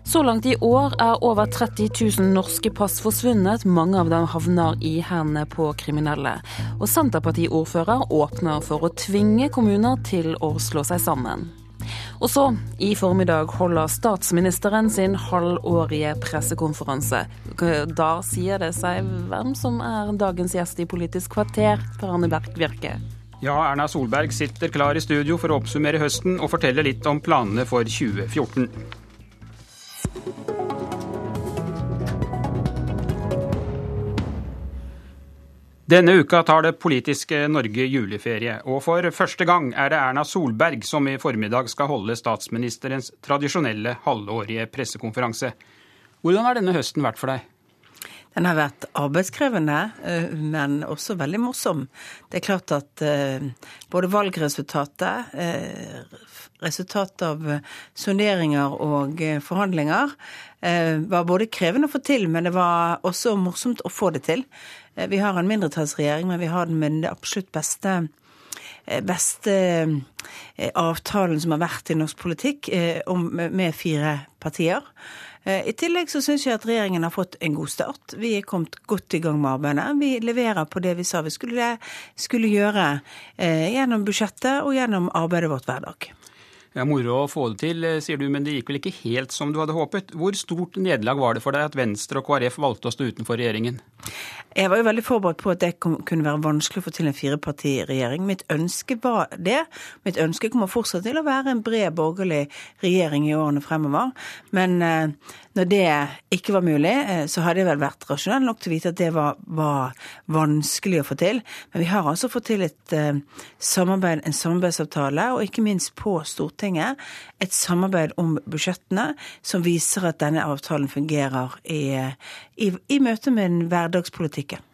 Så langt i år er over 30 000 norske pass forsvunnet. Mange av dem havner i hendene på kriminelle. Og Senterpartiordfører åpner for å tvinge kommuner til å slå seg sammen. Og så, i formiddag, holder statsministeren sin halvårige pressekonferanse. Da sier det seg hvem som er dagens gjest i Politisk kvarter, Per Arne Virke. Ja, Erna Solberg sitter klar i studio for å oppsummere høsten og fortelle litt om planene for 2014. Denne uka tar det politiske Norge juleferie, og for første gang er det Erna Solberg som i formiddag skal holde statsministerens tradisjonelle halvårige pressekonferanse. Hvordan har denne høsten vært for deg? Den har vært arbeidskrevende, eh, men også veldig morsom. Det er klart at eh, både valgresultatet, eh, resultatet av sonderinger og forhandlinger, var både krevende å få til, men det var også morsomt å få det til. Eh, vi har en mindretallsregjering, men vi har den med den absolutt beste eh, beste eh, avtalen som har vært i norsk politikk, med fire partier. I tillegg så syns jeg at regjeringen har fått en god start. Vi er kommet godt i gang med arbeidet. Vi leverer på det vi sa vi skulle, skulle gjøre gjennom budsjettet og gjennom arbeidet vårt hver dag. Ja, Moro å få det til, eh, sier du, men det gikk vel ikke helt som du hadde håpet. Hvor stort nederlag var det for deg at Venstre og KrF valgte å stå utenfor regjeringen? Jeg var jo veldig forberedt på at det kunne være vanskelig å få til en firepartiregjering. Mitt ønske var det. Mitt ønske kommer fortsatt til å være en bred borgerlig regjering i årene fremover. Men eh, når det ikke var mulig, eh, så hadde jeg vel vært rasjonell nok til å vite at det var, var, vanskelig å få til. Men vi har altså fått til et samarbeid, en samarbeidsavtale, og ikke minst på Stortinget et samarbeid om budsjettene som viser at denne avtalen fungerer i, i, i møte med den hverdagspolitikken.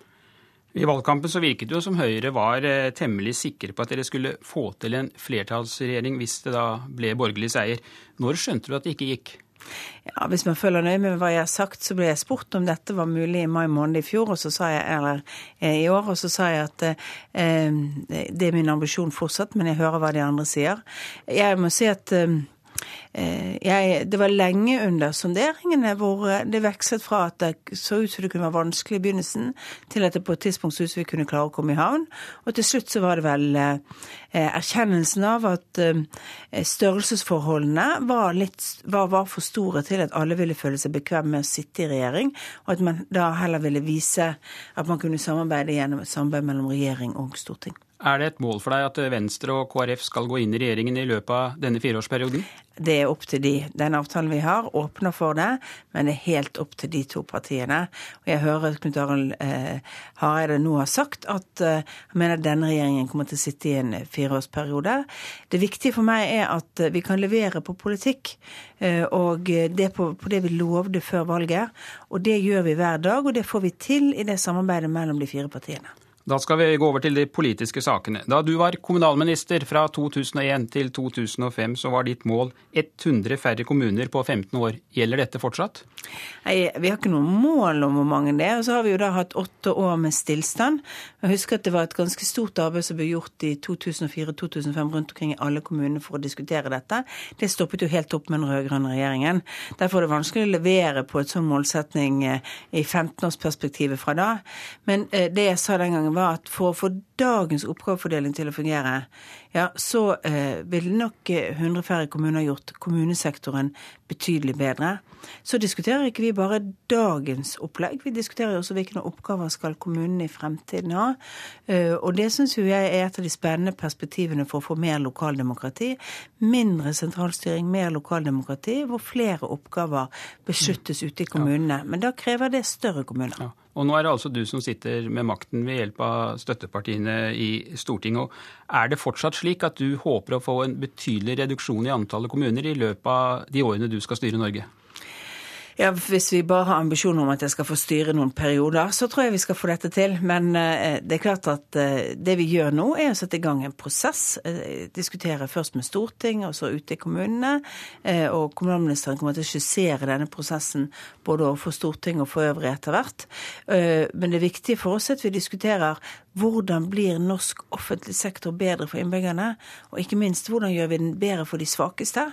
I valgkampen så virket det jo som Høyre var eh, temmelig sikre på at dere skulle få til en flertallsregjering hvis det da ble borgerlig seier. Når skjønte du at det ikke gikk? Ja, Hvis man følger nøye med hva jeg har sagt, så ble jeg spurt om dette var mulig i mai måned i fjor, og så sa jeg, eller eh, i år, og så sa jeg at eh, det er min ambisjon fortsatt, men jeg hører hva de andre sier. Jeg må si at eh, Eh, jeg, det var lenge under sonderingene hvor eh, det vekslet fra at det så ut som det kunne være vanskelig i begynnelsen, til at det på et tidspunkt så ut som vi kunne klare å komme i havn. Og til slutt så var det vel eh, erkjennelsen av at størrelsesforholdene var, litt, var, var for store til at alle ville føle seg bekvemme med å sitte i regjering, og at man da heller ville vise at man kunne samarbeide gjennom et samarbeid mellom regjering og storting. Er det et mål for deg at Venstre og KrF skal gå inn i regjeringen i løpet av denne fireårsperioden? Det er opp til de. Den avtalen vi har, åpner for det, men det er helt opp til de to partiene. Og jeg hører Knut Arild eh, Hareide nå har sagt at eh, han mener denne regjeringen kommer til å sitte i en fireårsperiode. Det viktige for meg er at vi kan levere på politikk, eh, og det på, på det vi lovde før valget. Og det gjør vi hver dag, og det får vi til i det samarbeidet mellom de fire partiene. Da skal vi gå over til de politiske sakene. Da du var kommunalminister fra 2001 til 2005, så var ditt mål 100 færre kommuner på 15 år. Gjelder dette fortsatt? Nei, Vi har ikke noe mål om hvor mange det er. Og så har vi jo da hatt åtte år med stillstand. Jeg husker at det var et ganske stort arbeid som ble gjort i 2004-2005 rundt omkring i alle kommunene for å diskutere dette. Det stoppet jo helt opp med den rød-grønne regjeringen. Derfor er det vanskelig å levere på et sånn målsetning eh, i 15-årsperspektivet fra da. Men eh, det jeg sa den gangen var at for å få dagens oppgavefordeling til å fungere, ja, så eh, ville nok 100 eh, færre kommuner gjort kommunesektoren betydelig bedre. Så diskuterer ikke vi bare dagens opplegg, vi diskuterer også hvilke oppgaver skal kommunene i fremtiden ha. Eh, og det syns jeg er et av de spennende perspektivene for å få mer lokaldemokrati. Mindre sentralstyring, mer lokaldemokrati, hvor flere oppgaver beskyttes ute i kommunene. Men da krever det større kommuner. Ja. Og nå er det altså du som sitter med makten ved hjelp av støttepartiene i Stortinget. Og er det fortsatt slik at du håper å få en betydelig reduksjon i antallet kommuner i løpet av de årene du skal styre Norge? Ja, Hvis vi bare har ambisjoner om at jeg skal få styre noen perioder, så tror jeg vi skal få dette til. Men uh, det er klart at uh, det vi gjør nå, er å sette i gang en prosess. Uh, diskutere først med Stortinget, og så ute i kommunene. og kommunalministeren kommer til å skissere denne prosessen både overfor Stortinget og for øvrig etter hvert. men det viktige for oss er at vi diskuterer hvordan blir norsk offentlig sektor bedre for innbyggerne? Og ikke minst, hvordan gjør vi den bedre for de svakeste?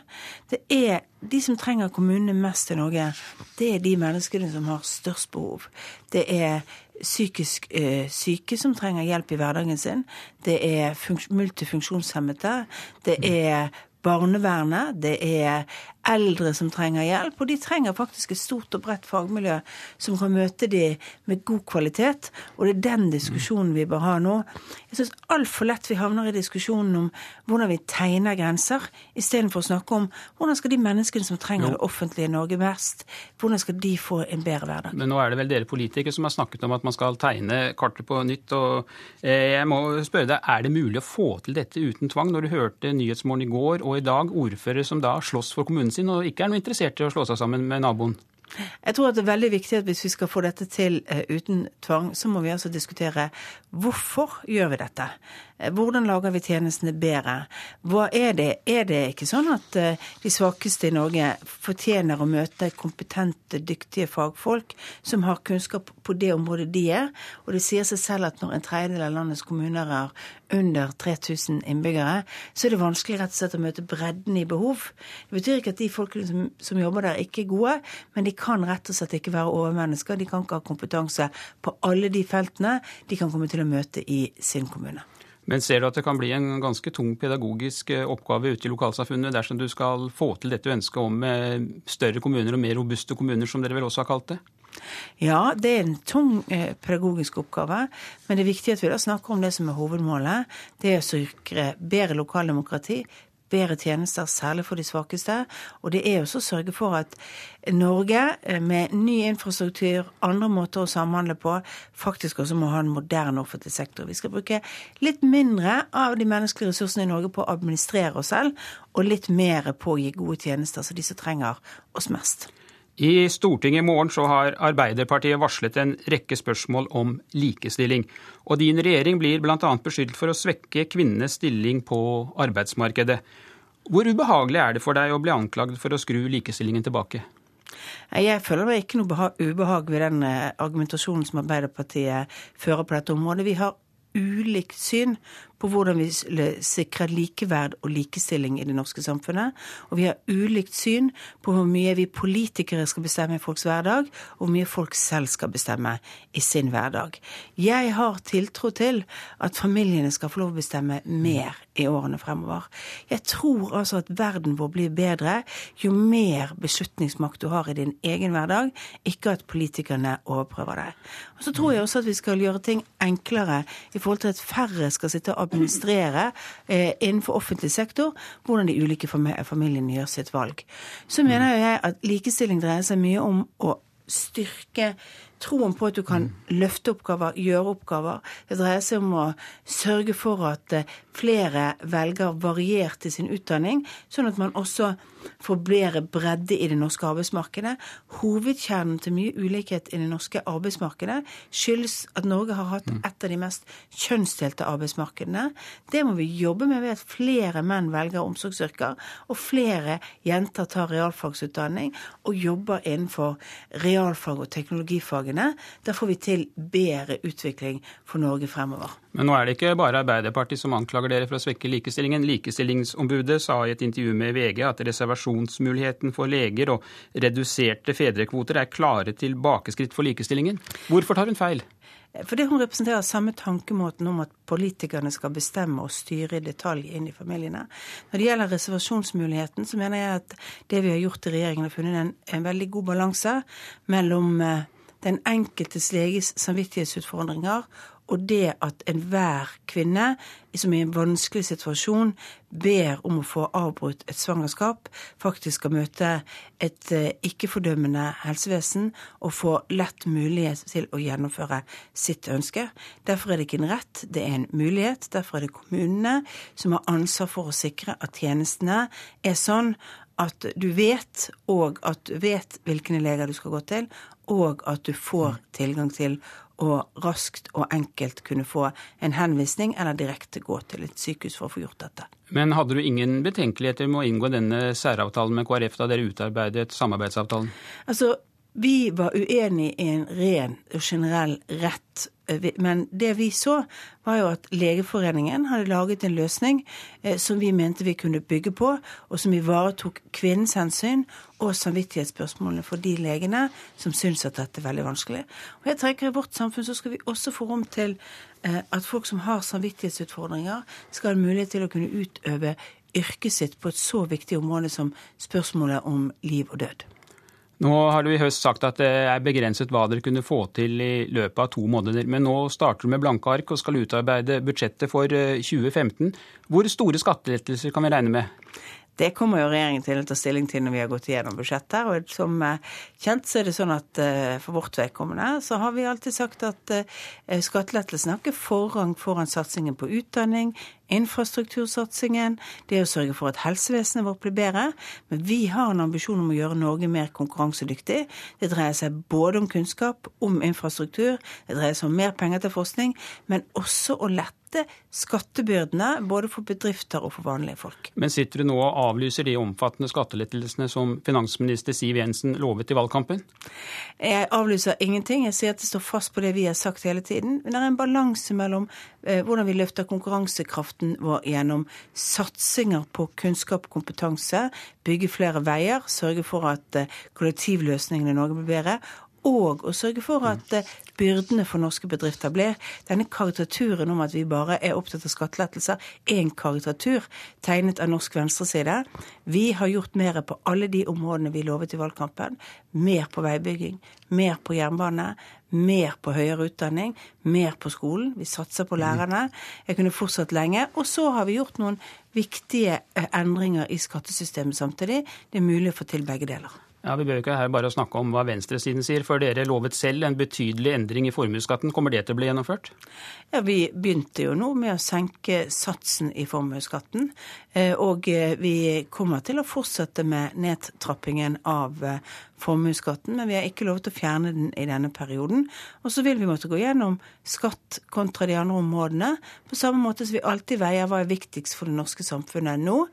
Det er de som trenger kommunene mest i Norge, det er de menneskene som har størst behov. Det er psykisk ø, syke som trenger hjelp i hverdagen sin. Det er multifunksjonshemmede. Det er barnevernet. Det er eldre som trenger hjelp, og de trenger faktisk et stort og bredt fagmiljø som kan møte de med god kvalitet. Og det er den diskusjonen vi bør ha nå. Jeg syns altfor lett vi havner i diskusjonen om hvordan vi tegner grenser, istedenfor å snakke om hvordan skal de menneskene som trenger det offentlige Norge mest, hvordan skal de få en bedre hverdag. Men nå er det vel dere politikere som har snakket om at man skal tegne kartet på nytt. og eh, jeg må spørre deg, Er det mulig å få til dette uten tvang? Når du hørte Nyhetsmorgen i går og i dag ordførere som da slåss for kommunen sin og ikke er noe interessert i å slå seg sammen med naboen? Jeg tror at det er veldig viktig at hvis vi skal få dette til uh, uten tvang, så må vi altså diskutere hvorfor gjør vi dette. Uh, hvordan lager vi tjenestene bedre? Hva er det? Er det ikke sånn at uh, de svakeste i Norge fortjener å møte kompetente, dyktige fagfolk som har kunnskap på det området de er? Og det sier seg selv at når en tredjedel av landets kommuner er under 3000 innbyggere, så er det vanskelig rett og slett å møte bredden i behov. Det betyr ikke at de folkene som, som jobber der, ikke er gode, men de kan rett og slett ikke være overmennesker. De kan ikke ha kompetanse på alle de feltene de kan komme til å møte i sin kommune. Men ser du at det kan bli en ganske tung pedagogisk eh, oppgave ute i lokalsamfunnet dersom du skal få til dette ønsket om eh, større kommuner og mer robuste kommuner, som dere vel også har kalt det? Ja, det er en tung eh, pedagogisk oppgave. Men det er viktig at vi da snakker om det som er hovedmålet. Det er å sikre bedre lokaldemokrati, bedre tjenester, særlig for de svakeste. Og det er også å sørge for at Norge, eh, med ny infrastruktur, andre måter å samhandle på, faktisk også må ha en moderne offentlig sektor. Vi skal bruke litt mindre av de menneskelige ressursene i Norge på å administrere oss selv, og litt mer på å gi gode tjenester til de som trenger oss mest. I Stortinget i morgen så har Arbeiderpartiet varslet en rekke spørsmål om likestilling. Og din regjering blir bl.a. beskyldt for å svekke kvinnenes stilling på arbeidsmarkedet. Hvor ubehagelig er det for deg å bli anklagd for å skru likestillingen tilbake? Jeg føler meg ikke noe ubehag ved den eh, argumentasjonen som Arbeiderpartiet fører på dette området. Vi har ulikt syn på hvordan vi sikrer likeverd og likestilling i det norske samfunnet. Og vi har ulikt syn på hvor mye vi politikere skal bestemme i folks hverdag, og hvor mye folk selv skal bestemme i sin hverdag. Jeg har tiltro til at familiene skal få lov å bestemme mer i årene fremover. Jeg tror altså at verden vår blir bedre jo mer beslutningsmakt du har i din egen hverdag, ikke at politikerne overprøver deg. Og så tror jeg også at vi skal gjøre ting enklere i forhold til at færre skal sitte og administrere eh, innenfor offentlig sektor hvordan de ulike familiene gjør sitt valg. Så mener jeg at likestilling dreier seg mye om å styrke troen på at du kan løfte oppgaver, gjøre oppgaver. Det dreier seg om å sørge for at eh, flere velger variert i sin utdanning, sånn at man også får bedre bredde i det norske arbeidsmarkedet. Hovedkjernen til mye ulikhet i det norske arbeidsmarkedet skyldes at Norge har hatt mm. et av de mest kjønnsdelte arbeidsmarkedene. Det må vi jobbe med ved at flere menn velger omsorgsyrker, og flere jenter tar realfagsutdanning og jobber innenfor realfag og teknologifagene. fagene. Da får vi til bedre utvikling for Norge fremover. Men nå er det ikke bare Arbeiderpartiet som anklager dere for å svekke likestillingen. Likestillingsombudet sa i et intervju med VG at reservasjonsmuligheten for leger og reduserte fedrekvoter er klare tilbakeskritt for likestillingen. Hvorfor tar hun feil? Fordi hun representerer samme tankemåten om at politikerne skal bestemme og styre i detalj inn i familiene. Når det gjelder reservasjonsmuligheten, så mener jeg at det vi har gjort i regjeringen, har funnet en, en veldig god balanse mellom eh, den enkeltes leges samvittighetsutfordringer og det at enhver kvinne som i en vanskelig situasjon ber om å få avbrutt et svangerskap, faktisk skal møte et eh, ikke-fordømmende helsevesen og få lett mulighet til å gjennomføre sitt ønske. Derfor er det ikke en rett, det er en mulighet. Derfor er det kommunene som har ansvar for å sikre at tjenestene er sånn at du vet, og at du vet hvilke leger du skal gå til, og at du får tilgang til å raskt og enkelt kunne få en henvisning eller direkte gå til et sykehus for å få gjort dette. Men hadde du ingen betenkeligheter med å inngå denne særavtalen med KrF da dere utarbeidet samarbeidsavtalen? Altså, vi var uenig i en ren og generell rett men det vi så, var jo at Legeforeningen hadde laget en løsning eh, som vi mente vi kunne bygge på, og som ivaretok kvinnens hensyn og samvittighetsspørsmålene for de legene som syns at dette er veldig vanskelig. Og jeg tenker I vårt samfunn så skal vi også få rom til eh, at folk som har samvittighetsutfordringer, skal ha mulighet til å kunne utøve yrket sitt på et så viktig område som spørsmålet om liv og død. Nå har du i høst sagt at det er begrenset hva dere kunne få til i løpet av to måneder. Men nå starter du med blanke ark og skal utarbeide budsjettet for 2015. Eh, Hvor store skattelettelser kan vi regne med? Det kommer jo regjeringen til å ta stilling til når vi har gått igjennom budsjettet. Og som eh, kjent så er det sånn at eh, for vårt vedkommende så har vi alltid sagt at eh, skattelettelsen har ikke forrang foran satsingen på utdanning, infrastruktursatsingen, det å sørge for at helsevesenet vårt blir bedre. Men vi har en ambisjon om å gjøre Norge mer konkurransedyktig. Det dreier seg både om kunnskap, om infrastruktur, det dreier seg om mer penger til forskning, men også å lette lette skattebyrdene både for bedrifter og for vanlige folk. Men sitter du nå og avlyser de omfattende skattelettelsene som finansminister Siv Jensen lovet i valgkampen? Jeg avlyser ingenting. Jeg sier at det står fast på det vi har sagt hele tiden. Men det er en balanse mellom eh, hvordan vi løfter konkurransekraften vår gjennom satsinger på kunnskap og kompetanse, bygge flere veier, sørge for at eh, kollektivløsningene i Norge blir bedre, og å sørge for at eh, byrdene for norske bedrifter blir. Denne karikaturen om at vi bare er opptatt av skattelettelser, er en karikatur tegnet av norsk venstreside. Vi har gjort mer på alle de områdene vi lovet i valgkampen. Mer på veibygging, mer på jernbane, mer på høyere utdanning, mer på skolen. Vi satser på lærerne. Jeg kunne fortsatt lenge. Og så har vi gjort noen viktige eh, endringer i skattesystemet samtidig. Det er mulig å få til begge deler. Ja, Vi bør ikke her bare snakke om hva venstresiden sier, for dere lovet selv en betydelig endring i formuesskatten. Kommer det til å bli gjennomført? Ja, Vi begynte jo nå med å senke satsen i formuesskatten. Eh, og eh, vi kommer til å fortsette med nedtrappingen av eh, formuesskatten, men vi har ikke lovet å fjerne den i denne perioden. Og så vil vi måtte gå gjennom skatt kontra de andre områdene, på samme måte som vi alltid veier hva er viktigst for det norske samfunnet nå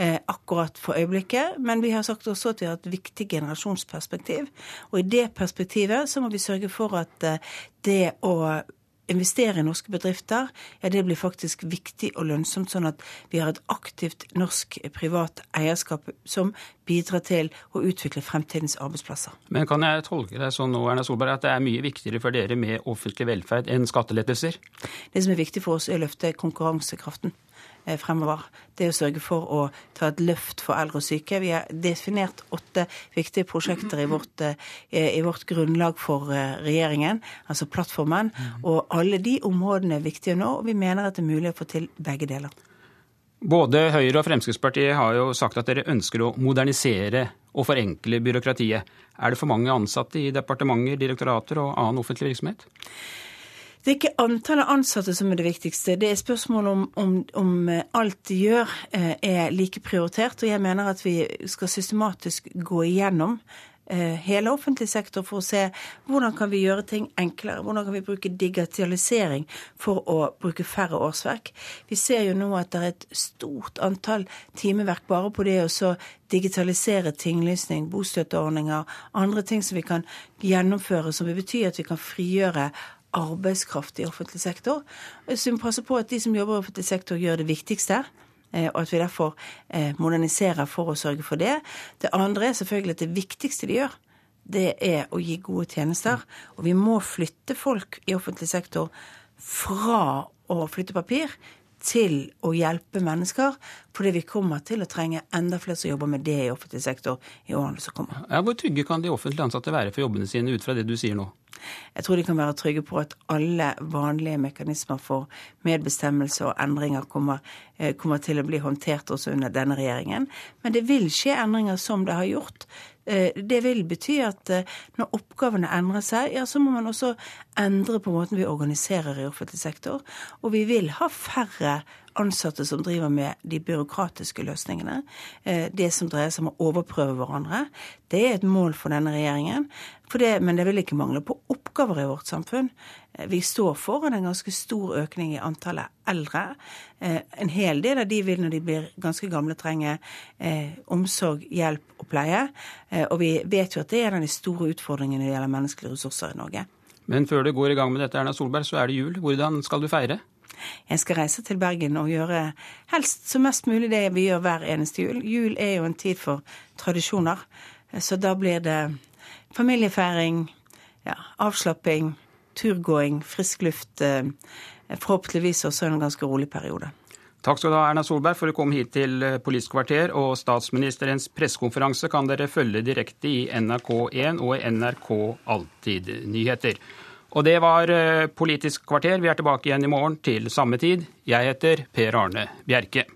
akkurat for øyeblikket. Men vi har sagt også at vi har et viktig generasjonsperspektiv. Og i det perspektivet så må vi sørge for at eh, det å investere i norske bedrifter, ja, det blir faktisk viktig og lønnsomt, sånn at vi har et aktivt norsk privat eierskap som bidrar til å utvikle fremtidens arbeidsplasser. Men kan jeg tolke deg sånn nå, Erna Solberg, at det er mye viktigere for dere med offentlig velferd enn skattelettelser? Det som er viktig for oss, er å løfte konkurransekraften. Eh, fremover. Det å sørge for å ta et løft for eldre og syke. Vi har definert åtte viktige prosjekter i vårt, eh, i vårt grunnlag for eh, regjeringen, altså plattformen. Mm. Og alle de områdene er viktige nå, og vi mener at det er mulig å få til begge deler. Både Høyre og Fremskrittspartiet har jo sagt at dere ønsker å modernisere og forenkle byråkratiet. Er det for mange ansatte i departementer, direktorater og annen offentlig virksomhet? Det er ikke antallet ansatte som er det viktigste. Det er spørsmålet om, om, om, eh, alt de gjør eh, er like prioritert. Og jeg mener at vi skal systematisk gå igjennom eh, hele offentlig sektor for å se hvordan kan vi gjøre ting enklere. Hvordan kan vi bruke digitalisering for å bruke færre årsverk. Vi ser jo nå at det er et stort antall timeverk bare på det å digitalisere tinglysning, bostøtteordninger, andre ting som vi kan gjennomføre, som vil bety at vi kan frigjøre arbeidskraft i offentlig sektor. Så vi må passe på at de som jobber i offentlig sektor, gjør det viktigste. Eh, og at vi derfor eh, moderniserer for å sørge for det. Det andre er selvfølgelig at det viktigste de gjør, det er å gi gode tjenester. Og vi må flytte folk i offentlig sektor fra å flytte papir til å hjelpe mennesker, fordi vi kommer til å trenge enda flere som jobber med det i offentlig sektor i årene som kommer. Ja, hvor trygge kan de offentlig ansatte være for jobbene sine ut fra det du sier nå? Jeg tror de kan være trygge på at alle vanlige mekanismer for medbestemmelse og endringer kommer, eh, kommer til å bli håndtert også under denne regjeringen. Men det vil skje endringer som det har gjort det vil bety at eh, når oppgavene endrer seg, ja, så må man også endre på måten vi organiserer i offentlig sektor. Og vi vil ha færre ansatte som driver med de byråkratiske løsningene. Eh, det som dreier seg om å overprøve hverandre. Det er et mål for denne regjeringen. For det, men det vil ikke mangle på oppgaver i vårt samfunn. Vi står foran en ganske stor økning i antallet eldre. En hel del av de vil når de blir ganske gamle trenge omsorg, hjelp og pleie. Eh, og vi vet jo at det er en av de store utfordringene når det gjelder menneskelige ressurser i Norge. Men før du går i gang med dette, Erna Solberg, så er det jul. Hvordan skal du feire? Jeg skal reise til Bergen og gjøre helst så mest mulig det vi gjør hver eneste jul. Jul er jo en tid for tradisjoner. Så da blir det familiefeiring, ja, avslapping, turgåing, frisk luft. Eh, forhåpentligvis også en ganske rolig periode. Takk skal du ha, Erna Solberg, for å komme hit til eh, Politisk kvarter. Og statsministerens pressekonferanse kan dere følge direkte i NRK1 og NRK Alltid nyheter. Og det var eh, Politisk kvarter. Vi er tilbake igjen i morgen til samme tid. Jeg heter Per Arne Bjerke.